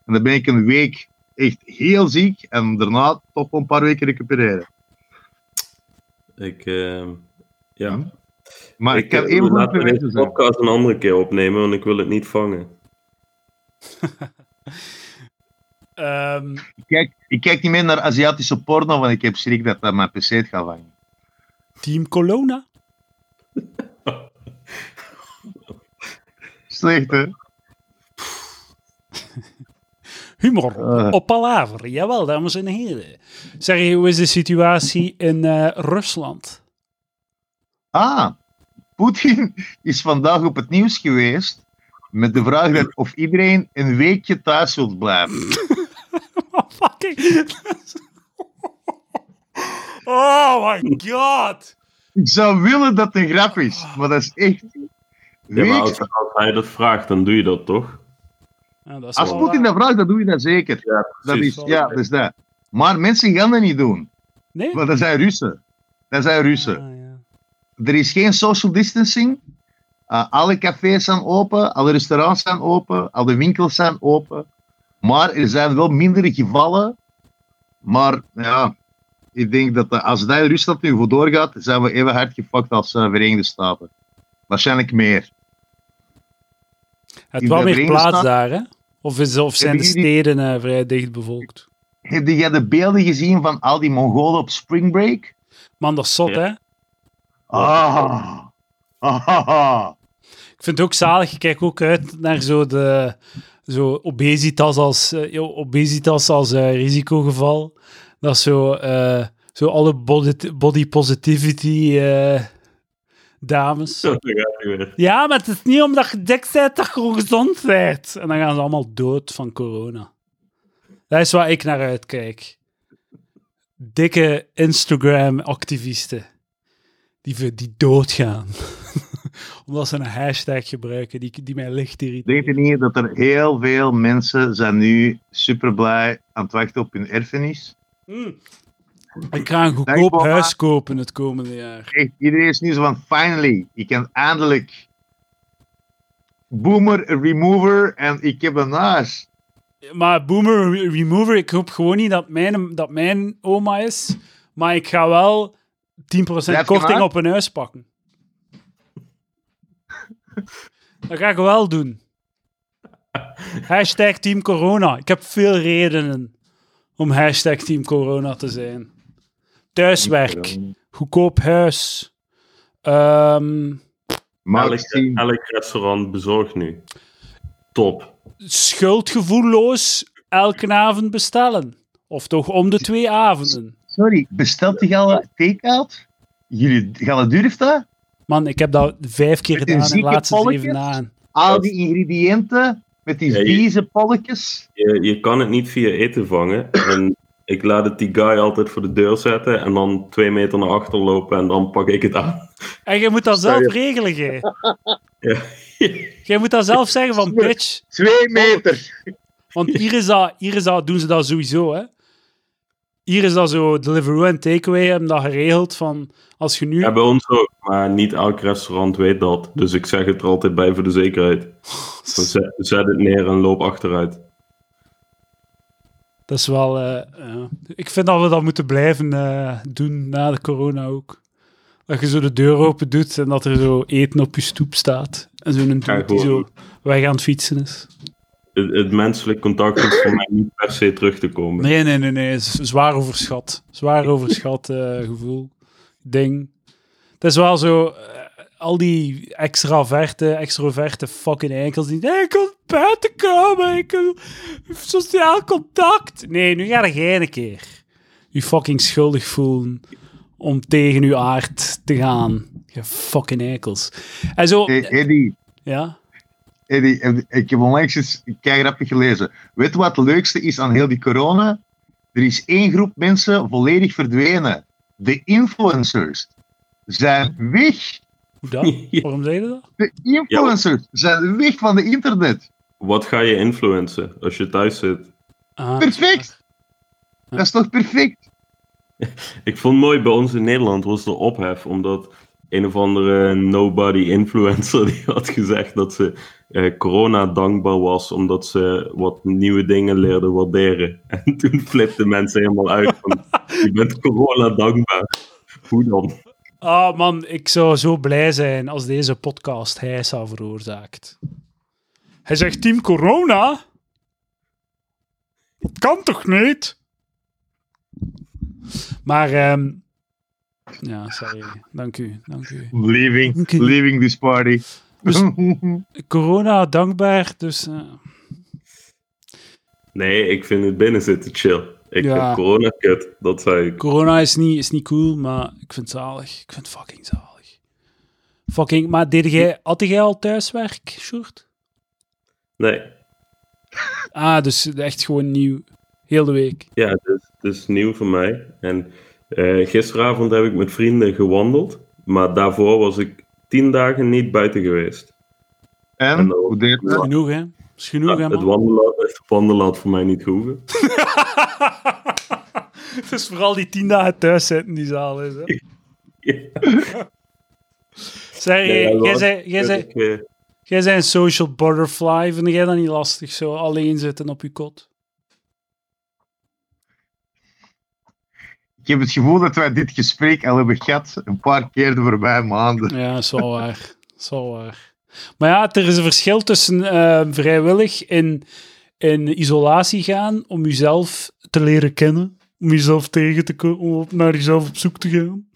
S1: En dan ben ik een week echt heel ziek. En daarna toch wel een paar weken recupereren.
S3: Ik, eh, ja.
S1: Hm? Maar ik, kan
S3: eh,
S1: even
S3: laten deze podcast een andere keer opnemen, want ik wil het niet vangen.
S2: Ehm,
S1: Ik kijk, ik kijk niet meer naar Aziatische porno, want ik heb schrik dat dat mijn PC het gaat vangen.
S2: Team Colonna.
S1: Slecht, hè?
S2: Humor
S1: Eh.
S2: op palaver. Jawel, dames en heren. Zeg je, hoe is de situatie in eh, Rusland?
S1: Ah, Poetin is vandaag op het nieuws geweest met de vraag dat of iedereen een weekje thuis wilt blijven.
S2: Oh, fucking... oh my god.
S1: Ik zou willen dat het een grap is, maar dat is echt...
S3: Ja, maar als, hij dat vraagt, dan doe je dat toch?
S2: Ja, dat is
S1: als Poetin dat vraagt, dan doe je dat zeker.
S3: Ja,
S1: Dat is, ja, dat is dat. Maar mensen gaan dat niet doen,
S2: Nee?
S1: want dat zijn Russen. Dat zijn Russen.
S2: Ah, ja.
S1: Er is geen social distancing. Uh, alle cafés zijn open, alle restaurants zijn open, alle winkels zijn open. Maar er zijn wel mindere gevallen. Maar ja, ik denk dat eh, als dat in Rusland nu voor doorgaat, zijn we even hard gefokt als uh, Verenigde Staten. Waarschijnlijk meer.
S2: Het wel meer plaats daar, hè? Of, is, of zijn de steden eh, vrij dicht bevolkt?
S1: Heb jij de beelden gezien van al die Mongolen op spring break?
S2: Man, dat is zot,
S3: Ja.
S2: hè?
S1: Ah. Ah.
S2: Ik vind het ook zalig. Ik kijk ook uit naar zo de zo obesitas als, eh, obesitas als eh, risicogeval. Dat is zo, eh, zo alle body, body positivity eh, dames.
S3: Zo, weer.
S2: Ja, maar het is niet omdat je dik bent dat je gewoon gezond bent. En dan gaan ze allemaal dood van corona. Dat is waar ik naar uitkijk. Dikke Instagram-activisten. Die, die doodgaan. omdat ze een hashtag gebruiken die, die mij licht irriteert.
S1: Denk je niet dat er heel veel mensen zijn nu super blij aan het wachten op hun erfenis?
S2: Mm. Ik ga een goedkoop huis kopen het komende jaar.
S1: Echt, iedereen is nu zo van, finally, ik kan eindelijk boomer remover en ik heb een huis.
S2: Maar Boomer Re- Remover, ik hoop gewoon niet dat mijn, dat mijn oma is. Maar ik ga wel 10%
S1: Blijf
S2: korting op een huis pakken. Dat ga ik wel doen. Hashtag Team Corona. Ik heb veel redenen om hashtag Team Corona te zijn. Thuiswerk, goedkoop huis. Ehm,
S1: Maar
S3: Elk, elk restaurant bezorgt nu. Top.
S2: schuldgevoelloos elke avond bestellen. Of toch om de twee avonden.
S1: sorry, bestelt die al take-out? Jullie, gaan durft dat?
S2: Man, ik heb dat vijf keer gedaan in de laatste zeven
S1: polletjes?
S2: dagen.
S1: Al die ingrediënten, met die
S3: Ja, je-
S1: vieze polletjes.
S3: Je, je kan het niet via eten vangen. En ik laat het die guy altijd voor de deur zetten en dan twee meter naar achter lopen en dan pak ik het aan.
S2: En je moet dat zelf regelen, jij.
S3: Ja.
S2: Jij moet dat zelf zeggen van, bitch.
S1: Twee meter.
S2: Want hier, is dat, hier is dat, doen ze dat sowieso, hè. Hier is dat zo, Deliveroo en Takeaway hebben dat geregeld van, als je nu...
S3: Ja, bij ons ook, maar niet elk restaurant weet dat. Dus ik zeg het er altijd bij voor de zekerheid. Zet het neer en loop achteruit.
S2: Dat is wel... eh, ja. Ik vind dat we dat moeten blijven eh, doen na de corona ook. Dat je zo de deur open doet en dat er zo eten op je stoep staat. En zo'n
S3: Ja,
S2: die zo weg aan het fietsen is.
S3: Het, het menselijk contact hoeft voor mij niet per se terug te komen.
S2: Nee, nee, nee, nee. Zwaar overschat. Zwaar overschat eh, gevoel. Ding. Het is wel zo... al die extraverte, extroverte fucking enkels die... "Nee, Ik wil buiten komen. Ik wil sociaal contact. Nee, nu ga jij een keer je fucking schuldig voelen om tegen uw aard te gaan. Je fucking eikels. En zo...
S1: Hey, Eddie,
S2: Ja?
S1: Eddie, ik heb onlangs eens grappig gelezen. Weet je wat het leukste is aan heel die corona? Er is één groep mensen volledig verdwenen. De influencers zijn weg.
S2: Hoe? Waarom zei je dat?
S1: De influencers zijn weg van de internet.
S3: Wat ga je influencen als je thuis zit?
S2: Ah,
S1: Perfect. Dat is toch perfect?
S3: Ik vond mooi bij ons in Nederland was de ophef, omdat een of andere nobody influencer die had gezegd dat ze eh, corona dankbaar was omdat ze wat nieuwe dingen leerde waarderen. En toen flipten mensen helemaal uit van, je bent corona dankbaar. Hoe dan?
S2: Ah, man, ik zou zo blij zijn als deze podcast hij zou veroorzaakt. Hij zegt Team Corona? Dat kan toch niet? Maar, ehm ja, sorry. Dank u, dank u.
S1: Leaving, leaving this party.
S2: Dus- Corona, dankbaar, dus... eh,
S3: Nee, ik vind het binnen zitten chill. Ik
S2: Ja.
S3: vind corona kut, dat zei ik.
S2: corona is niet, is niet cool, maar ik vind het zalig. Ik vind het fucking zalig. Fucking, maar deed jij, had jij al thuiswerk, Sjoerd?
S3: Nee,
S2: Ah, dus echt gewoon nieuw. Heel de week.
S3: ja, het is, het is nieuw voor mij. En eh, gisteravond heb ik met vrienden gewandeld, maar daarvoor was ik tien dagen niet buiten geweest.
S1: En, hoe deed
S2: Is
S1: het?
S2: genoeg, hè? Is genoeg, hè,
S3: het, wandelen, het wandelen had voor mij niet gehoeven.
S2: Het is vooral die tien dagen thuis zitten die zaal is, hè? Zeg,
S3: Nee,
S2: jij, zei, zei,
S3: Ik, eh,
S2: jij zei een social butterfly. Vind jij dat niet lastig, zo alleen zitten op je kot?
S1: Ik heb het gevoel dat wij dit gesprek al hebben gehad een paar keer de voorbije maanden.
S2: Ja, dat is wel waar. Dat is wel waar. Maar ja, er is een verschil tussen eh, vrijwillig in, in isolatie gaan om jezelf te leren kennen, om jezelf tegen te komen, om naar jezelf op zoek te gaan.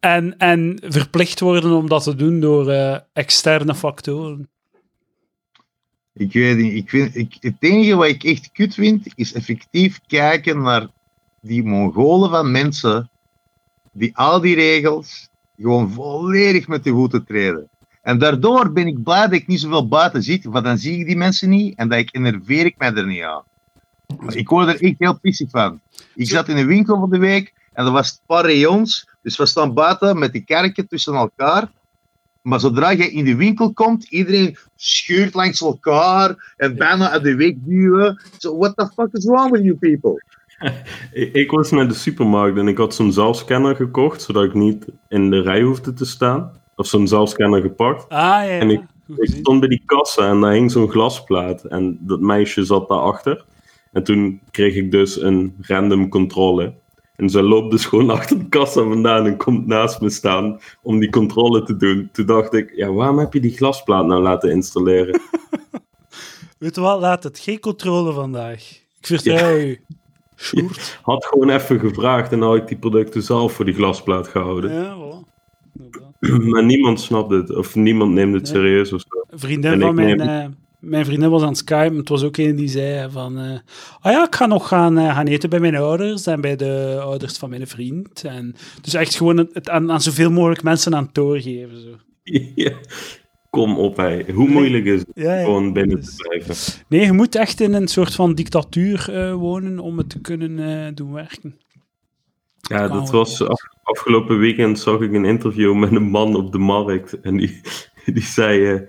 S2: En, en verplicht worden om dat te doen door eh, externe factoren.
S1: Ik weet niet, ik vind, ik, het enige wat ik echt kut vind, is effectief kijken naar die Mongolen van mensen die al die regels gewoon volledig met de voeten treden. En daardoor ben ik blij dat ik niet zoveel buiten zit, want dan zie ik die mensen niet en dat ik enerveer ik mij er niet aan. Maar ik word er echt heel pissig van. Ik zat in een winkel van de week en er was een paar rayons, dus we staan buiten met die kerken tussen elkaar. Maar zodra je in de winkel komt, iedereen schuurt langs elkaar en bijna uit de weg duwen. So what the fuck is wrong with you people?
S3: ik, ik was naar de supermarkt en ik had zo'n zelfscanner gekocht, zodat ik niet in de rij hoefde te staan. Of zo'n zelfscanner gepakt.
S2: Ah, ja. ja.
S3: En ik- Ik stond bij die kassa en daar hing zo'n glasplaat. En dat meisje zat daarachter. En toen kreeg ik dus een random controle. En ze loopt dus gewoon achter de kassa vandaan en komt naast me staan om die controle te doen. Toen dacht ik, ja, waarom heb je die glasplaat nou laten installeren?
S2: Weet je wat, laat het geen controle vandaag. Ik vertrouw u. Sjoerd.
S3: Had gewoon even gevraagd en had ik die producten zelf voor die glasplaat gehouden.
S2: Ja, voilà.
S3: Maar niemand snapt het, of niemand neemt het serieus of zo.
S2: Een vriendin
S3: En
S2: van mijn,
S3: neem-
S2: eh, mijn vriendin was aan het skypen. Het was ook een die zei van... eh, ah ja, ik ga nog gaan, eh, gaan eten bij mijn ouders en bij de ouders van mijn vriend. En, dus echt gewoon het, aan, aan zoveel mogelijk mensen aan het doorgeven. Zo.
S3: Ja. Kom op, hé. Hoe moeilijk is het
S2: Ja, ja.
S3: gewoon binnen
S2: Dus-
S3: te blijven?
S2: Nee, je moet echt in een soort van dictatuur wonen om het te kunnen doen werken.
S3: Ja, dat
S2: wel.
S3: was af- afgelopen weekend zag ik een interview met een man op de markt. En die, die zei: eh,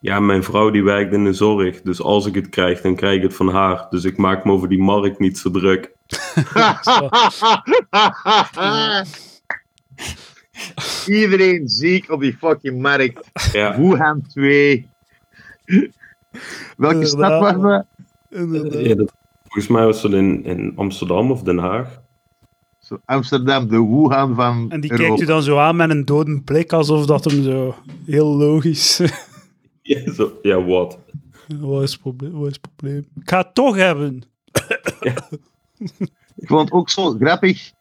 S3: Ja, mijn vrouw die werkt in de zorg. Dus als ik het krijg, dan krijg ik het van haar. Dus ik maak me over die markt niet zo druk.
S1: Iedereen ziek op die fucking markt.
S3: Ja,
S1: Wuhan 2. Welke stad was dat?
S3: ja dat, volgens mij was dat in, in Amsterdam of Den Haag.
S1: Zo, Amsterdam, de Wuhan van
S2: En die
S1: Europa.
S2: kijkt u dan zo aan met een dode blik, alsof dat hem zo heel logisch...
S3: Ja, zo, ja wat?
S2: wat, is het probleem? wat is het probleem? Ik ga het toch hebben.
S1: Ik vond het ook zo grappig.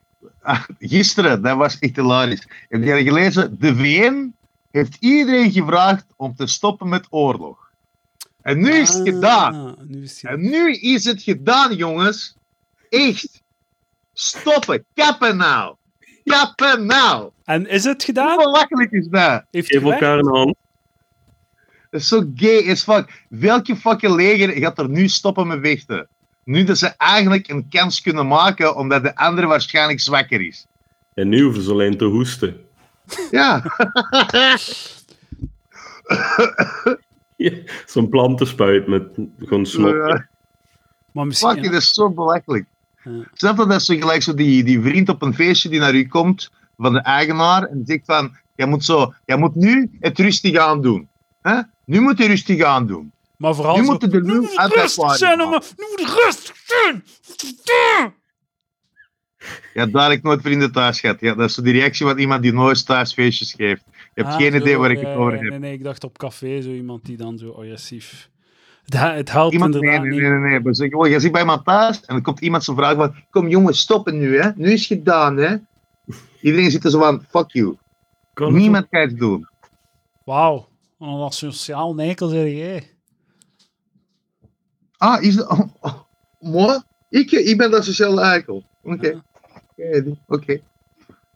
S1: Ah, Gisteren, dat was echt hilarisch. Heb jij gelezen? De VN heeft iedereen gevraagd om te stoppen met oorlog. En nu is het gedaan.
S2: Ah, nu is het
S1: En nu is het gedaan, jongens. Echt. Stoppen. Kappen nou. Kappen nou.
S2: En is het gedaan?
S1: Hoe belachelijk is dat?
S2: Heeft
S3: Geef elkaar een hand.
S1: Dat is zo gay as fuck. Welke fucking leger gaat er nu stoppen met vechten? Nu dat ze eigenlijk een kans kunnen maken, omdat de andere waarschijnlijk zwakker is.
S3: En nu hoeven ze alleen te hoesten.
S1: Ja.
S3: Ja, Zo'n plantenspuit met gewoon snot.
S1: Ja.
S2: Maar misschien...
S1: Fuck, dat is zo belachelijk.
S2: Ja.
S1: Snap je, dat is zo gelijk zo die, die vriend op een feestje die naar u komt, van de eigenaar, en zegt van, jij moet, zo, jij moet nu het rustig aan doen. Hè? Nu moet je rustig aan doen.
S2: Maar vooral
S1: Nu
S2: zo...
S1: moeten de
S2: Nu moet rustig zijn, maar nu moet het rustig zijn.
S1: Ja, ik nooit vrienden thuis gehad. Ja, dat is zo die reactie van iemand die nooit thuis feestjes geeft. Je hebt
S2: Ah,
S1: geen
S2: zo,
S1: idee waar ik het over heb.
S2: Nee, nee, ik dacht op café zo iemand die dan zo agressief... Het, he- het helpt
S1: Iemand, nee,
S2: inderdaad
S1: nee,
S2: niet.
S1: nee, nee. nee. Maar zeg, oh, je zit bij iemand thuis en dan komt iemand zo vragen van, kom jongens, stoppen nu, hè. Nu is het gedaan, hè. Iedereen zit er zo van, fuck you. Niemand kan het doen.
S2: Wauw. Wat een sociaal nekel zeg jij.
S1: Ah, is het... Oh, oh, mooi. Ik, ik ben dat sociale eikel. Oké.
S2: Ja.
S1: Oké, Oké. Ik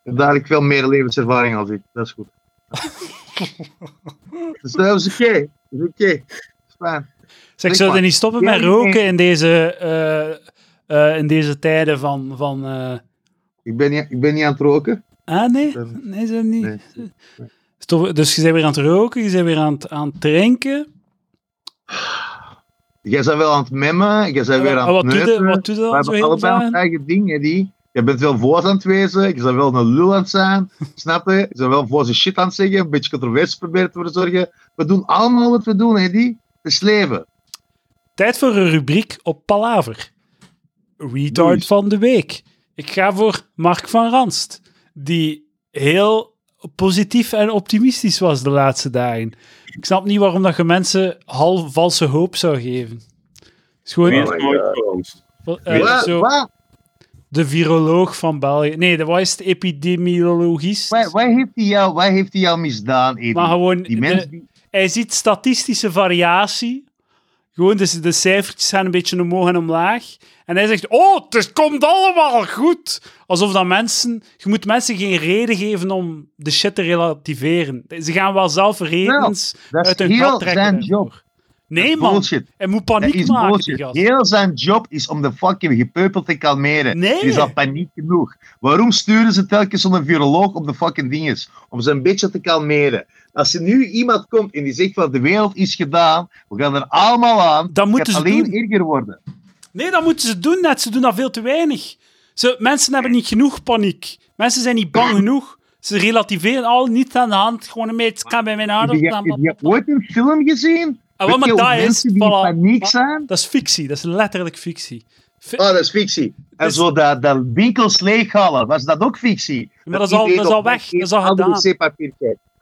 S1: heb dadelijk veel meer levenservaring als ik. Dat is goed. dus dat is oké. Dat is oké. Dat is fijn.
S2: Zeg, zou
S1: maar.
S2: niet stoppen met roken in deze, eh, eh, in deze tijden van... van eh,
S1: Ik ben, niet, ik ben niet aan het roken.
S2: Ah, nee? Nee, ze niet.
S1: Nee.
S2: Dus je bent weer aan het roken, je bent weer aan het, aan het drinken.
S1: Jij bent wel aan het memmen. Jij bent weer aan het neuten.
S2: wat doe je
S1: We
S2: dan
S1: hebben
S2: heel
S1: allebei ons
S2: vaak?
S1: eigen ding, hè, die. Je bent wel voor aan het wezen, je bent wel een lul aan het zijn, snap je? Je bent wel voor zijn shit aan het zeggen, een beetje controversie proberen te verzorgen. We doen allemaal wat we doen, hè, die. Het is leven.
S2: Tijd voor een rubriek op Palaver. Retard
S1: Doei.
S2: van de week. Ik ga voor Mark van Ranst, die heel positief en optimistisch was de laatste dagen. Ik snap niet waarom dat je mensen half valse hoop zou geven. Is gewoon zo,
S1: Wat?
S2: de viroloog van België. Nee, dat was het epidemiologist.
S1: Wat heeft hij jou, wat heeft hij jou misdaan, Eddie?
S2: Maar gewoon,
S1: Die
S2: de-
S1: mens die...
S2: hij ziet statistische variatie. Gewoon, dus de cijfertjes gaan een beetje omhoog en omlaag. En hij zegt, oh, het komt allemaal goed. Alsof dat mensen... Je moet mensen geen reden geven om de shit te relativeren. Ze gaan wel zelf redens
S1: Dat
S2: uit hun gat trekken.
S1: zijn job.
S2: Nee, man. Hij moet
S1: Dat
S2: paniek
S1: is
S2: maken, die
S1: bullshit.
S2: gast.
S1: Heel zijn job is om de fucking gepeupel te kalmeren.
S2: Nee.
S1: Is al paniek genoeg. Waarom sturen ze telkens zo'n viroloog op de fucking dinges? Om ze een beetje te kalmeren. Als er nu iemand komt en die zegt van de wereld is gedaan, we gaan er allemaal aan,
S2: Dat
S1: het
S2: moeten ze
S1: alleen
S2: doen.
S1: erger worden.
S2: Nee, dat moeten ze doen net. Ze doen dat veel te weinig. Ze, mensen hebben niet genoeg paniek. Mensen zijn niet bang genoeg. Ze relativeren al niet aan de hand. Gewoon een beetje, ga bij mijn
S1: Heb je,
S2: bla,
S1: heb je
S2: bla.
S1: ooit een film gezien? Je
S2: maar
S1: hoe
S2: dat is...
S1: mensen die
S2: voilà.
S1: zijn?
S2: Dat is fictie. Dat is letterlijk fictie. Fi-
S1: Oh, dat is fictie. En
S2: Dus-
S1: zo dat, dat winkels leeghalen, was dat ook fictie?
S2: Maar dat is al-
S1: iedereen
S2: dat is al weg, dat is al gedaan.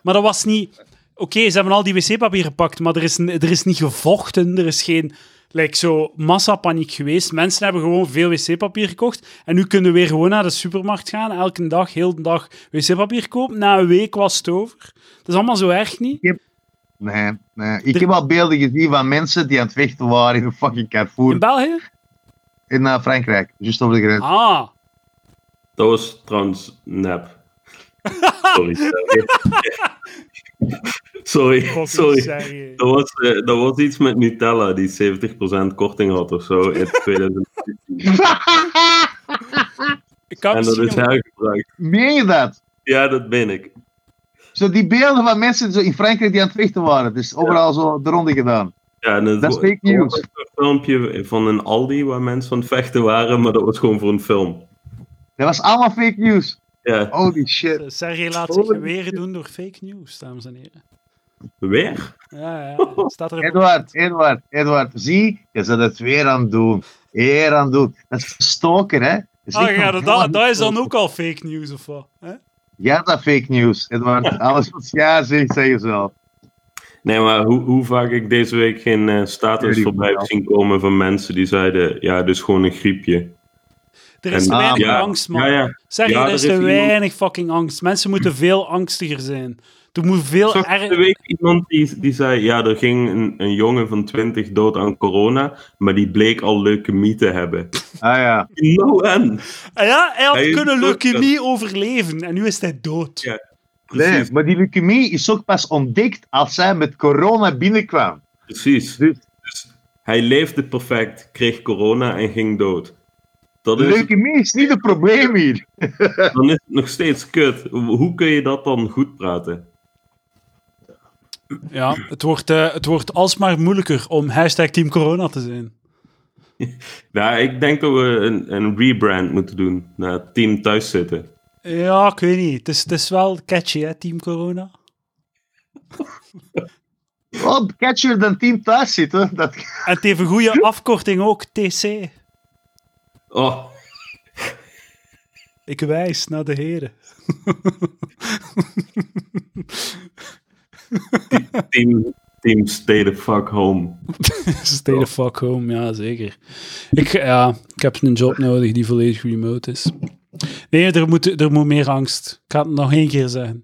S2: Maar dat was niet... Oké, ze hebben al die wc-papier gepakt, maar er is, er is niet gevochten. Er is geen like, zo massapaniek geweest. Mensen hebben gewoon veel wc-papier gekocht. En nu kunnen we weer gewoon naar de supermarkt gaan. Elke dag, heel de dag wc-papier kopen. Na een week was het over. Dat is allemaal zo erg niet.
S1: Nee, nee. Ik heb al beelden gezien van mensen die aan het vechten waren in een fucking Carrefour
S2: In België?
S1: in eh, Frankrijk. Juist over de grens.
S2: Ah.
S3: Dat was trouwens nep. Sorry. sorry. Dat was, eh, dat was iets met Nutella die 70% korting had of zo in 2010.
S2: Ik kan
S3: En dat is hergebruikt.
S1: Meen je dat?
S3: Ja, dat ben ik.
S1: Zo die beelden van mensen zo in Frankrijk die aan het vechten waren. Dus overal zo de ronde gedaan.
S3: Ja, en het
S1: Dat is fake news.
S3: Een filmpje van een Aldi waar mensen aan het vechten waren, maar dat was gewoon voor een film.
S1: Dat was allemaal fake news.
S3: Ja,
S1: Holy shit.
S2: Sergej laat zich weer doen door fake news, dames en heren.
S3: weer?
S2: Ja, ja. Staat er
S1: Edward, Edward, Edward. Zie, je zit het weer aan het doen. Weer aan het doen. Dat is stoker, hè? Dat is
S2: Ah,
S1: niet
S2: ja, dat, dat, dat is dan ook al fake news, of wat? Hè?
S1: Ja, dat fake news, Edward. Alles wat ja zegt, zeg je zelf.
S3: Nee, maar hoe, hoe vaak ik deze week geen eh, status voorbij heb zien komen van mensen die zeiden, ja, is gewoon een griepje.
S2: Er is
S3: En-
S2: te weinig
S3: ja,
S2: angst, man.
S3: Ja, ja.
S2: Zeg je, er
S3: er
S2: is
S3: is
S2: te
S3: iemand-
S2: weinig fucking angst. Mensen moeten veel angstiger zijn. Er moet veel erger...
S3: week iemand die, die zei, ja, er ging een, een jongen van 20 dood aan corona, maar die bleek al leukemie te hebben.
S1: Ah ja.
S3: No en.
S2: Ah ja, hij had
S3: Hij
S2: kunnen
S3: dood,
S2: leukemie overleven. En nu is hij dood.
S3: Ja.
S1: Nee,
S3: Precies,
S1: maar die leukemie is ook pas ontdekt als hij met corona binnenkwam.
S3: precies.
S1: Dus-
S3: Dus hij leefde perfect, kreeg corona en ging dood. Dat is,
S1: Leukemie is niet het probleem hier.
S3: dan is het nog steeds kut. Hoe kun je dat dan goed praten?
S2: Ja, het wordt, eh, het wordt alsmaar moeilijker om hashtag Team Corona te zijn.
S3: Nou, ik denk dat we een, een rebrand moeten doen naar Team Thuis Zitten.
S2: Ja, ik weet niet. Het is, het is wel catchy, hè, Team Corona.
S1: Oh, catcher dan team thuis zitten. Dat...
S2: En het heeft een goede afkorting ook, TC.
S3: Oh,
S2: Ik wijs naar de heren.
S3: team, team Stay the fuck home.
S2: Stay the fuck home, ja, zeker. Ik, ja, ik heb een job nodig die volledig remote is. Nee, er moet, er moet meer angst. Ik ga het nog één keer zeggen.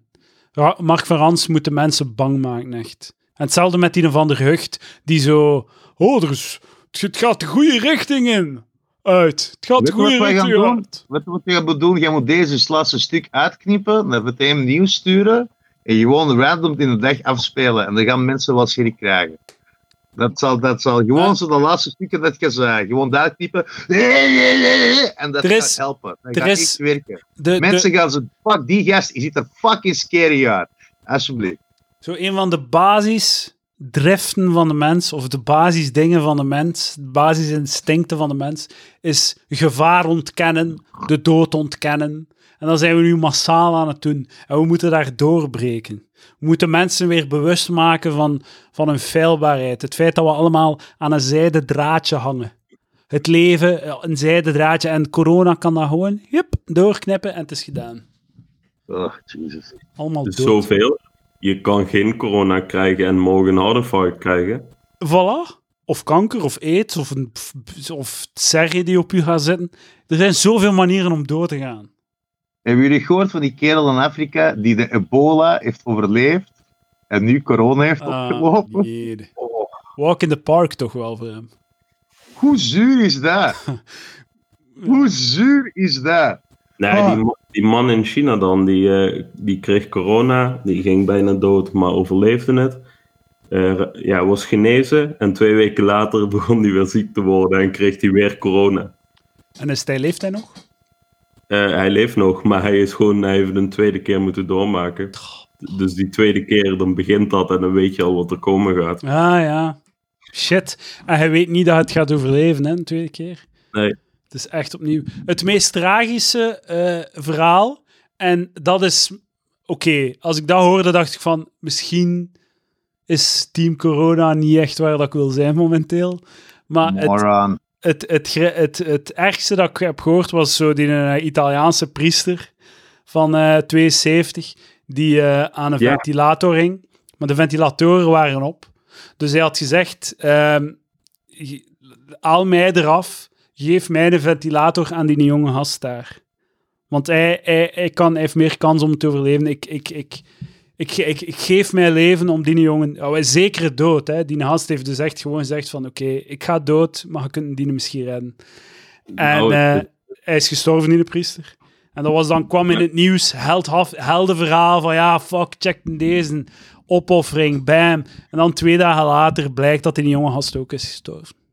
S2: Ra- Mark van Rans moet de mensen bang maken, echt. En hetzelfde met die van der Hucht, die zo... Oh, er is, het gaat de goede richting in. Uit. Het gaat
S1: je wat gaan doen? Weet je wat je moet doen? Je moet deze laatste stuk uitknippen, naar het hem nieuws sturen en gewoon random in de dag afspelen. En dan gaan mensen wel schrik krijgen. Dat zal, dat zal gewoon
S2: Ja.
S1: zo de laatste stukken dat je zei. Gewoon daar knippen. En dat gaat helpen. Dat gaat
S2: is-
S1: echt werken.
S2: De, de,
S1: Mensen gaan zo, fuck die gast, je ziet er fucking scary uit. Alsjeblieft.
S2: Zo een van de basisdriften van de mens, of de basisdingen van de mens, de basisinstincten van de mens, is gevaar ontkennen, de dood ontkennen. En dat zijn we nu massaal aan het doen. En we moeten daar doorbreken. We moeten mensen weer bewust maken van, van hun feilbaarheid. Het feit dat we allemaal aan een zijden draadje hangen. Het leven, een zijden draadje. En corona kan dat gewoon, hup, doorknippen en het is gedaan.
S1: Oh, Jesus.
S2: Allemaal
S3: Dus
S2: dood.
S3: zoveel. Je kan geen corona krijgen en morgen een hartinfarct krijgen.
S2: Voilà. Of kanker, of aids, of, een, of die op u gaat zitten. Er zijn zoveel manieren om door te gaan.
S1: Hebben jullie gehoord van die kerel in Afrika die de ebola heeft overleefd en nu corona heeft
S2: Ah,
S1: opgelopen?
S2: jee. Walk in the park toch wel voor hem.
S1: Hoe zuur is dat? Hoe zuur is dat?
S3: Nee,
S1: Ah.
S3: die, ma- die man in China dan, die, eh, die kreeg corona, die ging bijna dood, maar overleefde het. Eh, ja, was genezen en twee weken later begon hij weer ziek te worden en kreeg hij weer corona.
S2: En is hij, leeft hij nog?
S3: Eh, hij leeft nog, maar hij is gewoon, hij heeft een tweede keer moeten doormaken. Dus die tweede keer, dan begint dat en dan weet je al wat er komen gaat.
S2: Ah ja. Shit. En hij weet niet dat het gaat overleven, hè, een tweede keer.
S3: Nee.
S2: Is echt opnieuw. Het meest tragische eh, verhaal. En dat is... Oké, als ik dat hoorde, dacht ik van... Misschien is Team Corona niet echt waar dat ik wil zijn momenteel. Maar het, het, het, het, het ergste dat ik heb gehoord was zo die eh, Italiaanse priester van eh 72 die eh, aan een ventilator hing. Maar de ventilatoren waren op. Dus hij had gezegd, ehm, haal mij eraf. Geef mij de ventilator aan die jonge gast daar. Want hij, hij, hij, kan, hij heeft meer kans om te overleven. Ik, ik, ik, ik, ik, ik geef mijn leven om die jongen... Oh, hij is zeker dood. Hè. Die gast heeft dus echt gewoon gezegd van... Oké, ik ga dood, maar je kunt die misschien redden. En
S3: Nou,
S2: eh, hij is gestorven in de priester. En dat was dan, kwam in het nieuws, held, heldenverhaal van ja, fuck, check deze, opoffering, bam. En dan twee dagen later blijkt dat die jonge gast ook is gestorven.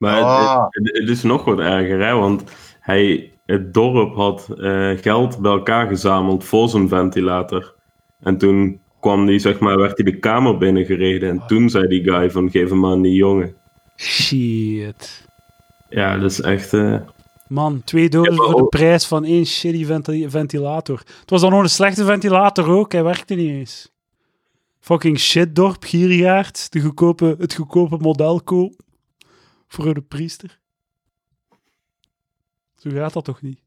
S3: Maar het-
S1: Ah.
S3: het, het is nog wat erger, hè? want hij, het dorp had eh, geld bij elkaar gezameld voor zijn ventilator. En toen kwam die, zeg maar, werd hij de kamer binnengereden. En toen zei die guy van, geef hem aan die jongen.
S2: Shit.
S3: Ja, dat is echt... eh,
S2: Man, twee doden voor de prijs van één shitty venti- ventilator. Het was dan nog een slechte ventilator ook, hij werkte niet eens. Fucking shitdorp, gierigaard, de goedkope, het goedkope model koop voor de priester. Zo gaat dat toch niet?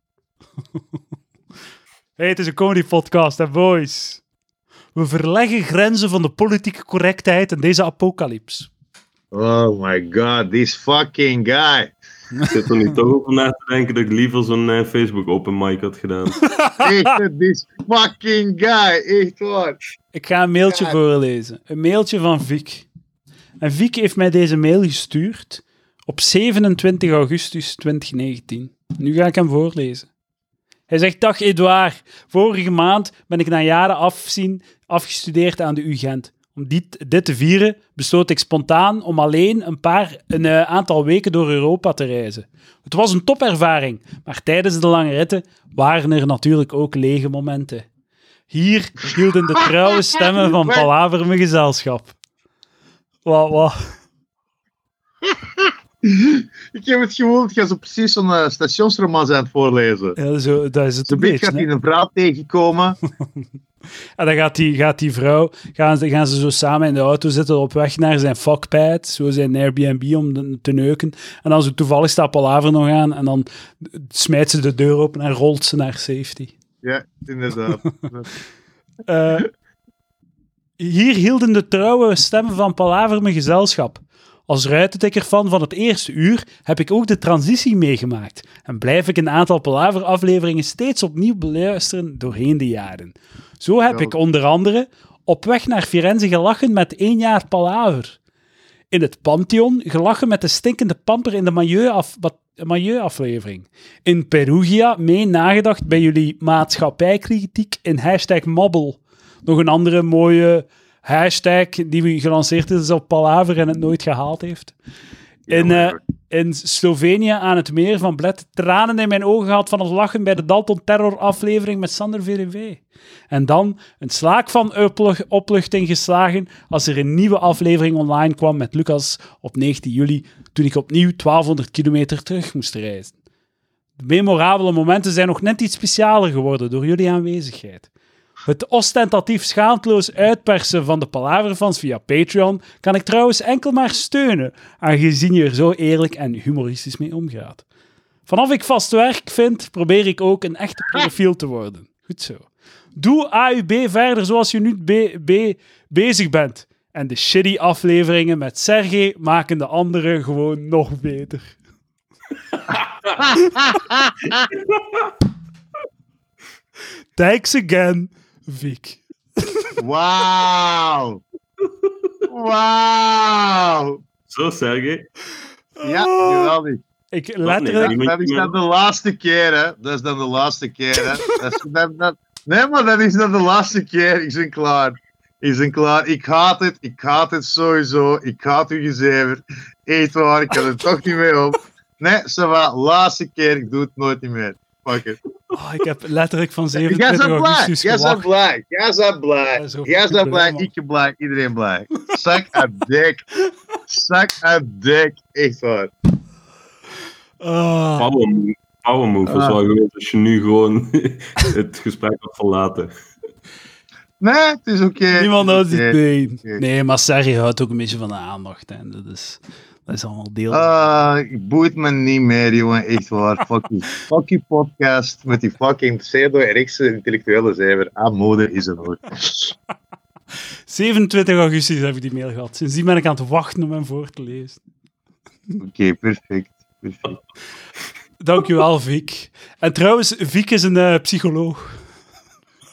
S2: hey, het is een comedy podcast, hè boys. We verleggen grenzen van de politieke correctheid in deze apocalyps.
S1: Oh my god, this fucking guy.
S3: ik zit er nu toch over na te denken dat ik liever zo'n eh, Facebook open mic had gedaan.
S1: Echt, this fucking guy. Echt waar.
S2: Ik ga een mailtje voorlezen. Een mailtje van Vic. En Vic heeft mij deze mail gestuurd op 27 augustus 2019. Nu ga ik hem voorlezen. Hij zegt, dag Edouard, vorige maand ben ik na jaren afzien afgestudeerd aan de UGent. Om dit, dit te vieren besloot ik spontaan om alleen een, paar, een eh, aantal weken door Europa te reizen. Het was een topervaring, maar tijdens de lange ritten waren er natuurlijk ook lege momenten. Hier hielden de trouwe stemmen van Palaver me gezelschap. Wat, wat?
S1: Ik heb het gevoel dat je zo precies zo'n eh, stationsroman aan het voorlezen.
S2: Ja, zo, dat is het een
S1: beetje gaat hij een vrouw tegenkomen.
S2: En dan gaat die, gaat die vrouw, gaan ze, gaan ze zo samen in de auto zitten op weg naar zijn fuckpad, zo zijn Airbnb om de- te neuken. En dan zo toevallig staat Palaver nog aan en dan smijt ze de deur open en rolt ze naar safety.
S1: Ja, inderdaad.
S2: Eh, hier hielden de trouwe stemmen van Palaver me gezelschap. Als ruitentikker-fan van het eerste uur heb ik ook de transitie meegemaakt en blijf ik een aantal Palaver-afleveringen steeds opnieuw beluisteren doorheen de jaren. Zo heb ik onder andere op weg naar Firenze gelachen met één jaar Palaver. In het Pantheon gelachen met de stinkende pamper in de Milieu-aflevering. In Perugia mee nagedacht bij jullie maatschappijkritiek in hashtag Mobbel. Nog een andere mooie hashtag die gelanceerd is op Palaver en het nooit gehaald heeft. In, eh, in Slovenië aan het meer van Bled tranen in mijn ogen gehad van het lachen bij de Dalton Terror aflevering met Sander VDV. En dan een slaak van oplu- opluchting geslagen als er een nieuwe aflevering online kwam met Lucas op 19 juli, toen ik opnieuw 1200 kilometer terug moest reizen. De memorabele momenten zijn nog net iets specialer geworden door jullie aanwezigheid. Het ostentatief schaamteloos uitpersen van de Palaverfans via Patreon kan ik trouwens enkel maar steunen, aangezien je er zo eerlijk en humoristisch mee omgaat. Vanaf ik vast werk vind, probeer ik ook een echte profiel te worden. Goed zo. Doe AUB verder zoals je nu be- be- bezig bent. En de shitty afleveringen met Sergej maken de anderen gewoon nog beter. Thanks again, Vic.
S1: Wauw. Wauw.
S3: Zo, Sergej.
S1: Ja, geweldig.
S2: Ik
S3: nee,
S2: letterlijk...
S3: die-
S1: Dat is dan de laatste keer, hè. Dat is dan de laatste keer, hè. Dat is, dat, dat- nee, maar dat is dan de laatste keer. Ik ben klaar. Ik ben klaar. Ik haat het. Ik haat het sowieso. Ik haat u gezever. Echt waar, ik kan er toch niet mee om. Nee, va. Laatste keer. Ik doe het nooit niet meer. Fuck it.
S2: Oh, ik heb letterlijk van
S1: Jij
S2: 27
S1: bent blij.
S2: augustus
S1: Jij bent
S2: gewacht.
S1: blij. Jij bent blij. Jij bent
S2: blij.
S1: Ik ben blij. Iedereen blij. Zak aan dik. Zak aan dik. Echt waar.
S2: Ah,
S3: Power move, power move was
S1: Ah.
S3: wel geweest als je nu gewoon het gesprek had verlaten.
S1: Nee, het is oké.
S2: niemand houdt het.
S1: Oké.
S2: Nee, maar Sergej houdt ook een beetje van de aandacht. Hè. Dat, is, dat is allemaal deel.
S1: Ah, ik boeit me niet meer, jongen. Echt waar. Fuck you. Fuck you podcast met die fucking pseudo-rechtse intellectuele zever. Ah, mode is er ook.
S2: 27 augustus heb ik die mail gehad. Sindsdien ben ik aan het wachten om hem voor te lezen.
S1: Oké, perfect. perfect.
S2: Dankjewel, Vic. En trouwens, Vic is een eh, psycholoog.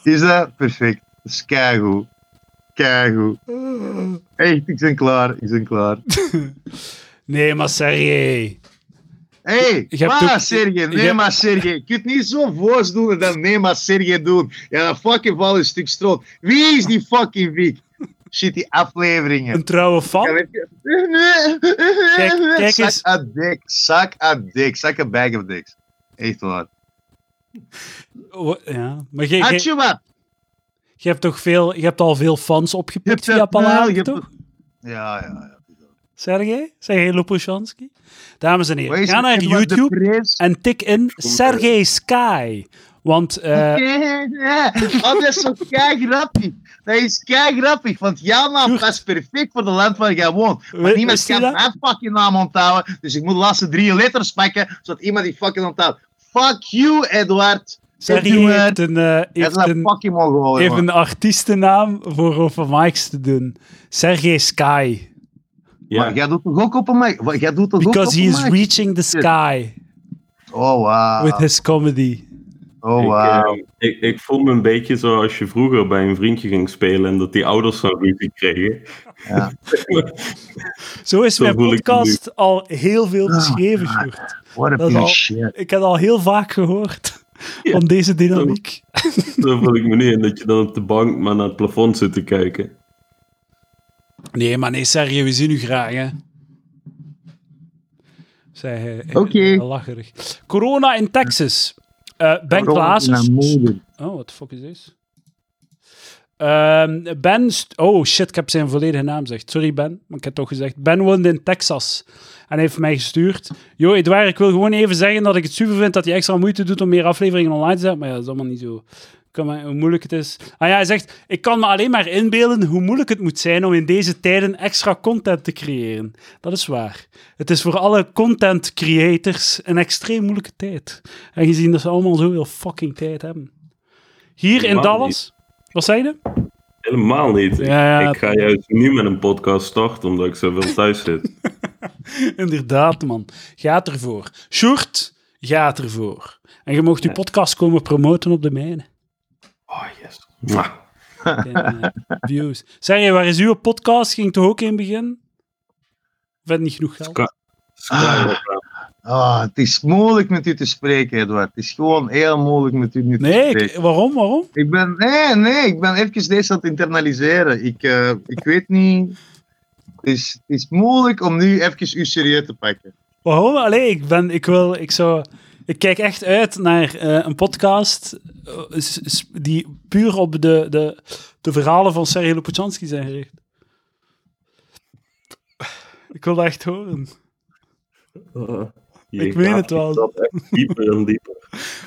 S1: Is dat perfect? Dat is keigoed. Keigoed. Echt, ik ben klaar. Ik ben klaar.
S2: Nee, maar Sergej.
S1: Hé, hey,
S2: Je
S1: maar
S2: ook-
S1: Sergej, nee
S2: je-
S1: maar Sergej. Je kunt niet zo voors doen en dan nee maar Sergej doen. Ja, dat fucking val een stuk stroot. Wie is die fucking Vic? Shit, die afleveringen.
S2: Een trouwe fan.
S1: Ja, weet je-
S2: Kijk- kijk
S1: zak
S2: eens.
S1: aan dik, zak aan dik, zak een bag of dicks. Echt waar.
S2: Oh, Ja, maar
S1: Had je
S2: hebt toch veel, je hebt al veel fans
S1: Je
S2: opgepikt
S1: hebt
S2: via Palaver,
S1: hebt
S2: toch?
S1: Ja, ja, ja.
S2: Sergej? Sergej Lopushansky? Dames en heren, ga naar YouTube en tik in Sergej Sky. Want eh,
S1: Ja, oh, dat is zo kei grappig. Dat is kei grappig, want jouw naam past perfect voor de land waar jij woont. Maar
S2: Wist
S1: niemand kan mijn fucking naam onthouden, dus ik moet de laatste drie letters pakken, zodat iemand die fucking onthoudt. Fuck you, Edward.
S2: Sergej
S1: Edward.
S2: heeft een,
S1: is
S2: heeft
S1: een
S2: een, heeft een artiestennaam voor over mics te doen. Sergej Sky.
S3: Ja,
S1: Maar jij doet toch ook op een mic? Wat, Jij doet toch ook
S2: Because
S1: op
S2: he
S1: een
S2: is
S1: mic?
S2: reaching the sky
S1: Oh, wow.
S2: with his comedy.
S1: Oh,
S3: ik,
S1: wow.
S3: eh, ik, ik voel me een beetje zoals je vroeger bij een vriendje ging spelen en dat die ouders zo'n ruzie kregen.
S1: Ja.
S2: Zo is
S3: Zo
S2: mijn podcast al heel veel beschreven,
S1: ah. A
S2: al-
S1: of shit.
S2: Ik heb al heel vaak gehoord
S3: Ja.
S2: van deze dynamiek.
S3: Zo voel ik me nu in dat je dan op de bank maar naar het plafond zit te kijken.
S2: Nee, maar nee, Sergej, we zien u graag, hè. Zei hij.
S1: Oké.
S2: eh, Lacherig. Corona in Texas. Eh, ben
S1: moeder?
S2: Oh, what the fuck is this? Ehm, ben... st- Oh, shit, ik heb zijn volledige naam gezegd. Sorry, Ben, maar ik heb het toch gezegd. Ben woont in Texas. En hij heeft mij gestuurd. Yo, Edouard, ik wil gewoon even zeggen dat ik het super vind dat hij extra moeite doet om meer afleveringen online te zetten. Maar ja, dat is allemaal niet zo... Kan maar, hoe moeilijk het is. Ah ja, hij zegt, ik kan me alleen maar inbeelden hoe moeilijk het moet zijn om in deze tijden extra content te creëren. Dat is waar. Het is voor alle content creators een extreem moeilijke tijd. En gezien dat ze allemaal zoveel fucking tijd hebben. Hier in Dallas... Wat zei je?
S3: Helemaal niet. Ik-
S2: Ja, ja.
S3: Ik ga juist nu met een podcast starten omdat ik zoveel thuis zit.
S2: Inderdaad, man. Gaat ervoor. Sjoerd, gaat ervoor. En je mocht je
S3: Ja.
S2: podcast komen promoten op de mijne.
S3: Oh, yes. Mwah.
S2: En, eh, views. Zeg je, waar is uw podcast? Ging toch ook in begin? Of niet genoeg geld?
S3: Skywalker.
S1: Ah, het is moeilijk met u te spreken, Edward. Het is gewoon heel moeilijk met u nu te
S2: Nee,
S1: spreken.
S2: ik- waarom? Waarom?
S1: Ik ben, nee, nee, ik ben even deze aan het internaliseren. Ik, eh, ik weet niet. Het is, het is moeilijk om nu even u serieus te pakken.
S2: Waarom? Allee, ik ben, ik wil, ik zou, ik kijk echt uit naar eh, een podcast eh, die puur op de, de, de verhalen van Sergej Lopachanski zijn gericht. Ik wil dat echt horen.
S3: Je
S2: Ik weet het wel.
S3: Dat echt dieper en dieper.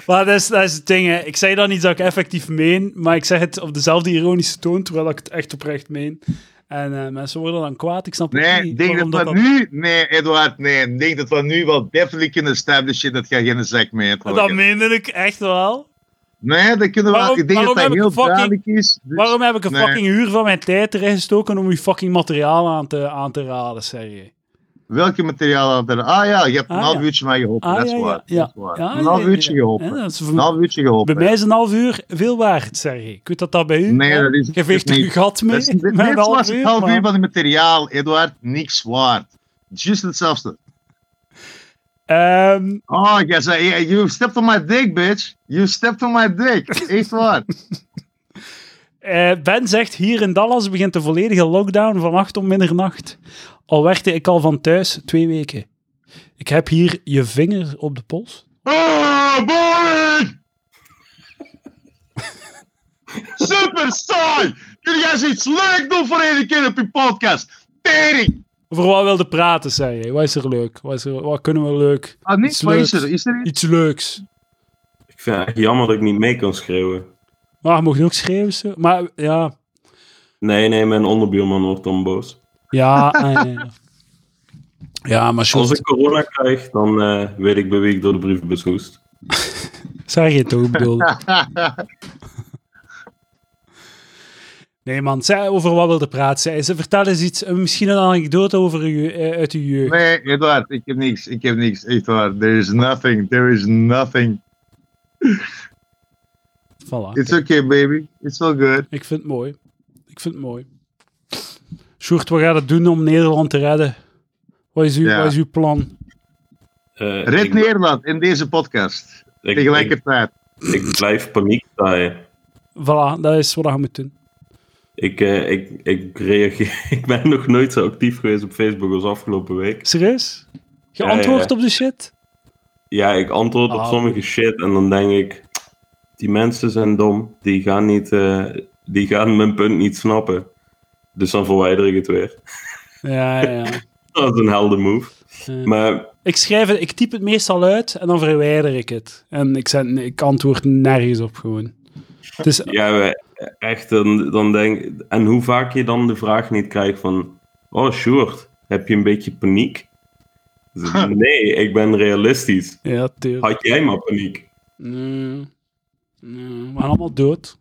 S2: Maar dat is, dat is het ding, hè. ik zeg dan niet dat ik effectief meen, maar ik zeg het op dezelfde ironische toon, terwijl ik het echt oprecht meen. En eh, mensen worden dan kwaad, ik snap
S1: Nee,
S2: niet
S1: denk dat
S2: dat,
S1: we nu. Nee, Edward, nee. Ik denk dat we nu wel definitely kunnen establishen dat jij geen zak mee hebt.
S2: dat, dat meende ik echt wel.
S1: Nee, dat kunnen we
S2: Waarom-
S1: Ik denk dat
S2: waarom
S1: dat heel
S2: fucking-
S1: duidelijk is. Dus-
S2: Waarom heb ik een
S1: nee.
S2: fucking uur van mijn tijd erin gestoken om je fucking materiaal aan te, aan te raden, Sergej?
S1: Welke materiaal had er? Ah ja, je hebt een
S2: Ah,
S1: half uurtje mij geholpen.
S2: Ah,
S1: dat is
S2: ja,
S1: waar.
S2: ja,
S1: dat is waar.
S2: ja,
S1: een half uurtje geholpen.
S2: Dat is
S1: Een half uurtje geholpen.
S2: Bij mij is een half uur veel waard, Sergej. Ik weet dat dat bij u...
S1: Nee, dat is
S2: Je veegt je gat mee
S1: Dat is
S2: met
S1: net
S2: een half uur,
S1: half uur van het materiaal, Edward, niks waard. Juist hetzelfde.
S2: Ehm,
S1: Oh, jij zei, you stepped on my dick, bitch. You stepped on my dick. Echt waar.
S2: Eh, ben zegt, hier in Dallas begint de volledige lockdown van 8 om middernacht. Al werkte ik al van thuis twee weken. Ik heb hier je vinger op de pols.
S1: Oh, boring! Super saai! Kun jij eens iets leuk doen voor één keer op je podcast? Tering!
S2: Over wat wilde praten, zei je. Wat is er leuk? Wat, is er, wat kunnen we leuk?
S1: Ah, niks.
S2: Iets
S1: Wat is
S2: leuks.
S1: er? Is er iets?
S2: Iets leuks.
S3: Ik vind het echt jammer dat ik niet mee kan schreeuwen.
S2: Maar je mocht ook schrijven. Zo. Maar ja,
S3: Nee, nee, mijn onderbuurman wordt dan boos.
S2: ja, ah, ja. Ja, maar
S3: Als ik corona krijg, dan eh, weet ik bij wie ik door de brievenbus hoest.
S2: zeg je het ook bedoelde. Nee, man. Zij, over wat wilde praten? Zij, ze vertel eens iets, eh, misschien een anekdote over u, eh, uit uw jeugd.
S1: Nee, Edward, ik heb niks. Ik heb niks. Echt waar. There is nothing. There is nothing.
S2: Voilà.
S1: It's okay, baby. It's all good.
S2: Ik vind het mooi. Ik vind het mooi. Sjoerd, wat gaat het doen om Nederland te redden? Wat is, uw,
S1: Ja.
S2: wat is uw plan?
S3: Eh,
S1: Red
S3: ik,
S1: Nederland in deze podcast.
S3: ik,
S1: Tegelijkertijd.
S3: ik blijf paniek zaaien.
S2: Voilà, dat is wat je moet doen.
S3: Ik, eh, ik, ik, reageer, ik ben nog nooit zo actief geweest op Facebook als afgelopen week.
S2: Serieus? Je antwoordt
S3: ja.
S2: op de shit?
S3: Ja, ik antwoord op sommige shit en dan denk ik, die mensen zijn dom, die gaan, niet, eh, die gaan mijn punt niet snappen. Dus dan verwijder ik het weer.
S2: Ja, ja.
S3: Dat is een helder move.
S2: Ja.
S3: Maar
S2: Ik schrijf het, ik typ het meestal uit en dan verwijder ik het. En ik, zet, ik antwoord nergens op gewoon. Dus
S3: ja, echt, dan, dan denk En hoe vaak je dan de vraag niet krijgt van, oh Sjoerd, heb je een beetje paniek? Dus, Nee, ik ben realistisch.
S2: ja, tuurlijk.
S3: Had jij maar paniek?
S2: Nee. Nee, we gaan allemaal dood.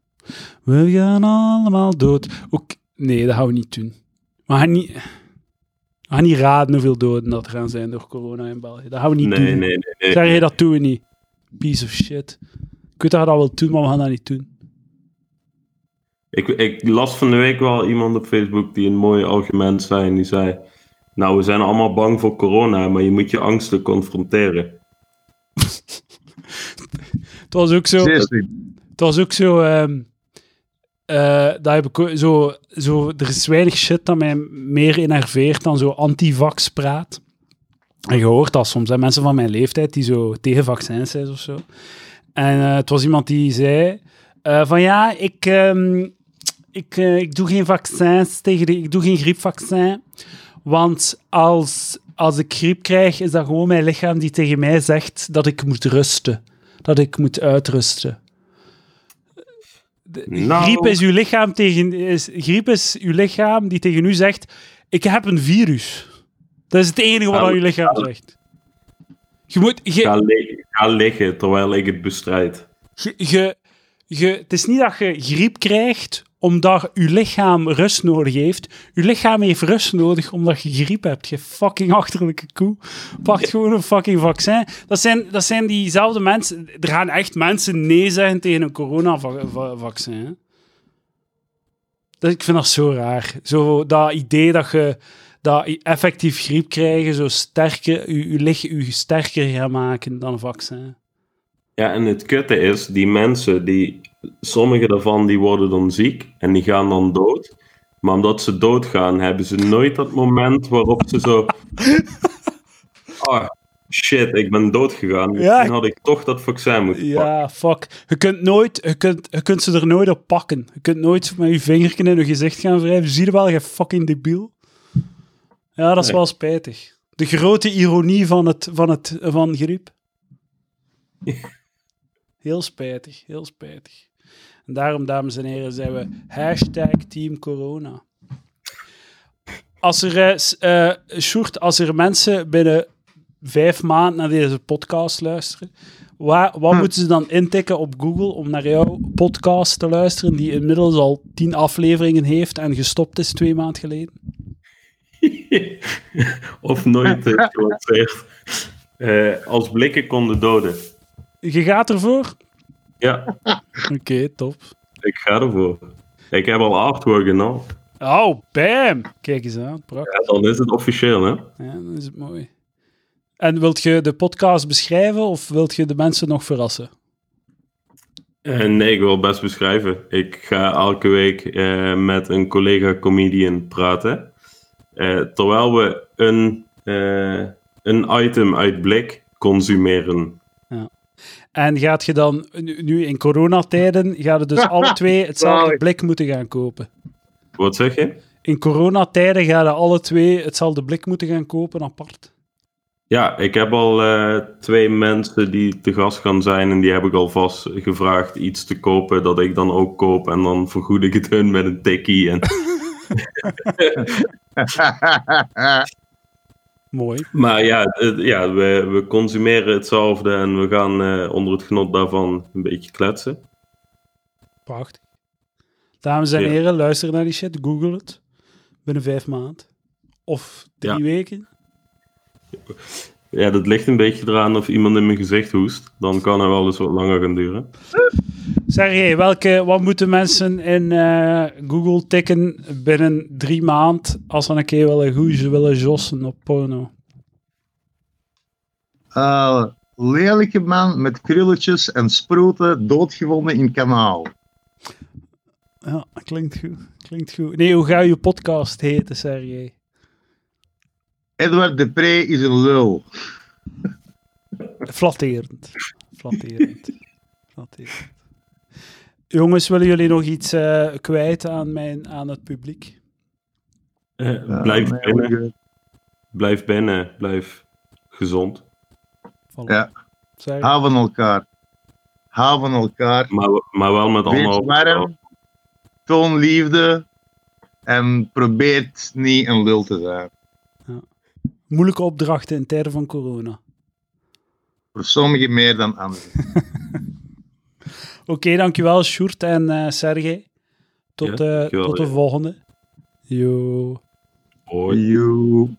S2: We gaan allemaal dood. Ook, nee, dat gaan we niet doen. We gaan niet, we gaan niet raden hoeveel doden dat er gaan zijn door corona in België. Dat gaan we niet
S3: Nee,
S2: doen.
S3: nee, nee. nee.
S2: Zeg je, dat doen we niet. Piece of shit. Ik weet dat je dat wel doen, maar we gaan dat niet doen.
S3: Ik, ik las van de week wel iemand op Facebook die een mooi argument zei. En die zei: Nou, we zijn allemaal bang voor corona, maar je moet je angsten confronteren.
S2: Het was ook zo... Het was ook zo. ehm eh, dat heb ik zo, zo. Er is weinig shit dat mij meer enerveert dan zo anti-vax praat. En je hoort dat soms, hè, mensen van mijn leeftijd die zo tegen vaccins zijn of zo. En eh, het was iemand die zei: eh, van ja, ik, ehm, ik, ik doe geen vaccins tegen de, ik doe geen griepvaccin. Want als, als ik griep krijg, is dat gewoon mijn lichaam die tegen mij zegt dat ik moet rusten. Dat ik moet uitrusten. De-
S3: Nou.
S2: Griep is uw lichaam tegen is, griep is uw lichaam die tegen u zegt: Ik heb een virus. Dat is het enige wat aan uw lichaam zegt. Je moet. Je,
S3: Ga, li- ga liggen terwijl ik het bestrijd.
S2: je, je, je- het is niet dat je griep krijgt omdat je lichaam rust nodig heeft. Je lichaam heeft rust nodig omdat je griep hebt. Je fucking achterlijke koe. Pak gewoon een fucking vaccin. Dat zijn, dat zijn diezelfde mensen. Er gaan echt mensen nee zeggen tegen een coronavaccin. hè. Dat, ik vind dat zo raar. Zo dat idee dat je dat effectief griep krijgen zo sterker, je, je lichaam je sterker gaat maken dan een vaccin.
S3: Ja, en het kutte is, die mensen, die, sommige daarvan die worden dan ziek en die gaan dan dood. Maar omdat ze doodgaan, hebben ze nooit dat moment waarop ze zo... Ah, shit, ik ben doodgegaan.
S2: Ja.
S3: Misschien had ik toch dat vaccin moeten pakken.
S2: Ja, fuck. Je kunt, nooit, je, kunt, je kunt ze er nooit op pakken. Je kunt nooit met je vingertje in je gezicht gaan wrijven. Zie je wel, je fucking debiel. Ja, dat is
S3: Nee.
S2: wel spijtig. De grote ironie van, het, van, het, van griep. Heel spijtig, heel spijtig. En daarom, dames en heren, zijn we hashtag Team Corona. Als er, Sjoerd, als er mensen binnen vijf maanden naar deze podcast luisteren, Waar, wat
S1: Hm.
S2: moeten ze dan intikken op Google om naar jouw podcast te luisteren, die inmiddels al tien afleveringen heeft en gestopt is twee maanden geleden?
S3: of nooit gelanceerd. Eh, als blikken konden doden.
S2: Je gaat ervoor?
S3: Ja,
S2: Oké, top.
S3: ik ga ervoor. Ik heb al artwork en al.
S2: Oh, bam! Kijk eens aan, prachtig.
S3: Ja, dan is het officieel, hè?
S2: Ja, dan is het mooi. En wilt je de podcast beschrijven of wilt je de mensen nog verrassen?
S3: Eh, nee, ik wil best beschrijven. Ik ga elke week eh, met een collega-comedian praten. Eh, terwijl we een, een item uit blik consumeren.
S2: En gaat je dan, nu in coronatijden, gaat je dus alle twee hetzelfde blik moeten gaan kopen?
S3: Wat zeg je?
S2: In coronatijden gaan je alle twee hetzelfde blik moeten gaan kopen, apart?
S3: Ja, ik heb al eh, twee mensen die te gast gaan zijn en die heb ik alvast gevraagd iets te kopen dat ik dan ook koop en dan vergoed ik het hun met een tikkie. En...
S2: Mooi.
S3: Maar ja, het- ja we, we consumeren hetzelfde en we gaan eh, onder het genot daarvan een beetje kletsen.
S2: Prachtig. Dames en
S3: Ja.
S2: heren, luister naar die shit. Google het. Binnen vijf maanden. Of drie
S3: Ja.
S2: weken.
S3: Ja, dat ligt een beetje eraan of iemand in mijn gezicht hoest. Dan kan het wel eens wat langer gaan duren.
S2: Sergej, welke, wat moeten mensen in eh, Google tikken binnen drie maanden als ze een keer willen goeie willen jossen op porno?
S1: Eh, lelijke man met krulletjes en sproeten doodgevonden in kanaal.
S2: Ja, klinkt goed. Klinkt goed. Nee, hoe gaat je podcast heten, Sergej?
S1: Edward de Pre is een lul.
S2: Flatterend. Flatterend. Flatterend. Jongens, willen jullie nog iets eh, kwijt aan, mijn, aan het publiek?
S3: Eh,
S1: Ja,
S3: blijf binnen. Blijf binnen. Blijf gezond.
S2: Voilà.
S1: Ja. Hou van elkaar. Hou van elkaar.
S3: Maar, maar wel met
S1: warm. Toon liefde. En probeer niet een lul te zijn.
S2: Moeilijke opdrachten in tijden van corona.
S1: Voor sommigen meer dan anderen.
S2: Oké, dankjewel Sjoerd en eh Sergej. Tot,
S3: Ja,
S2: eh, tot de volgende. Yo.
S3: Hoi.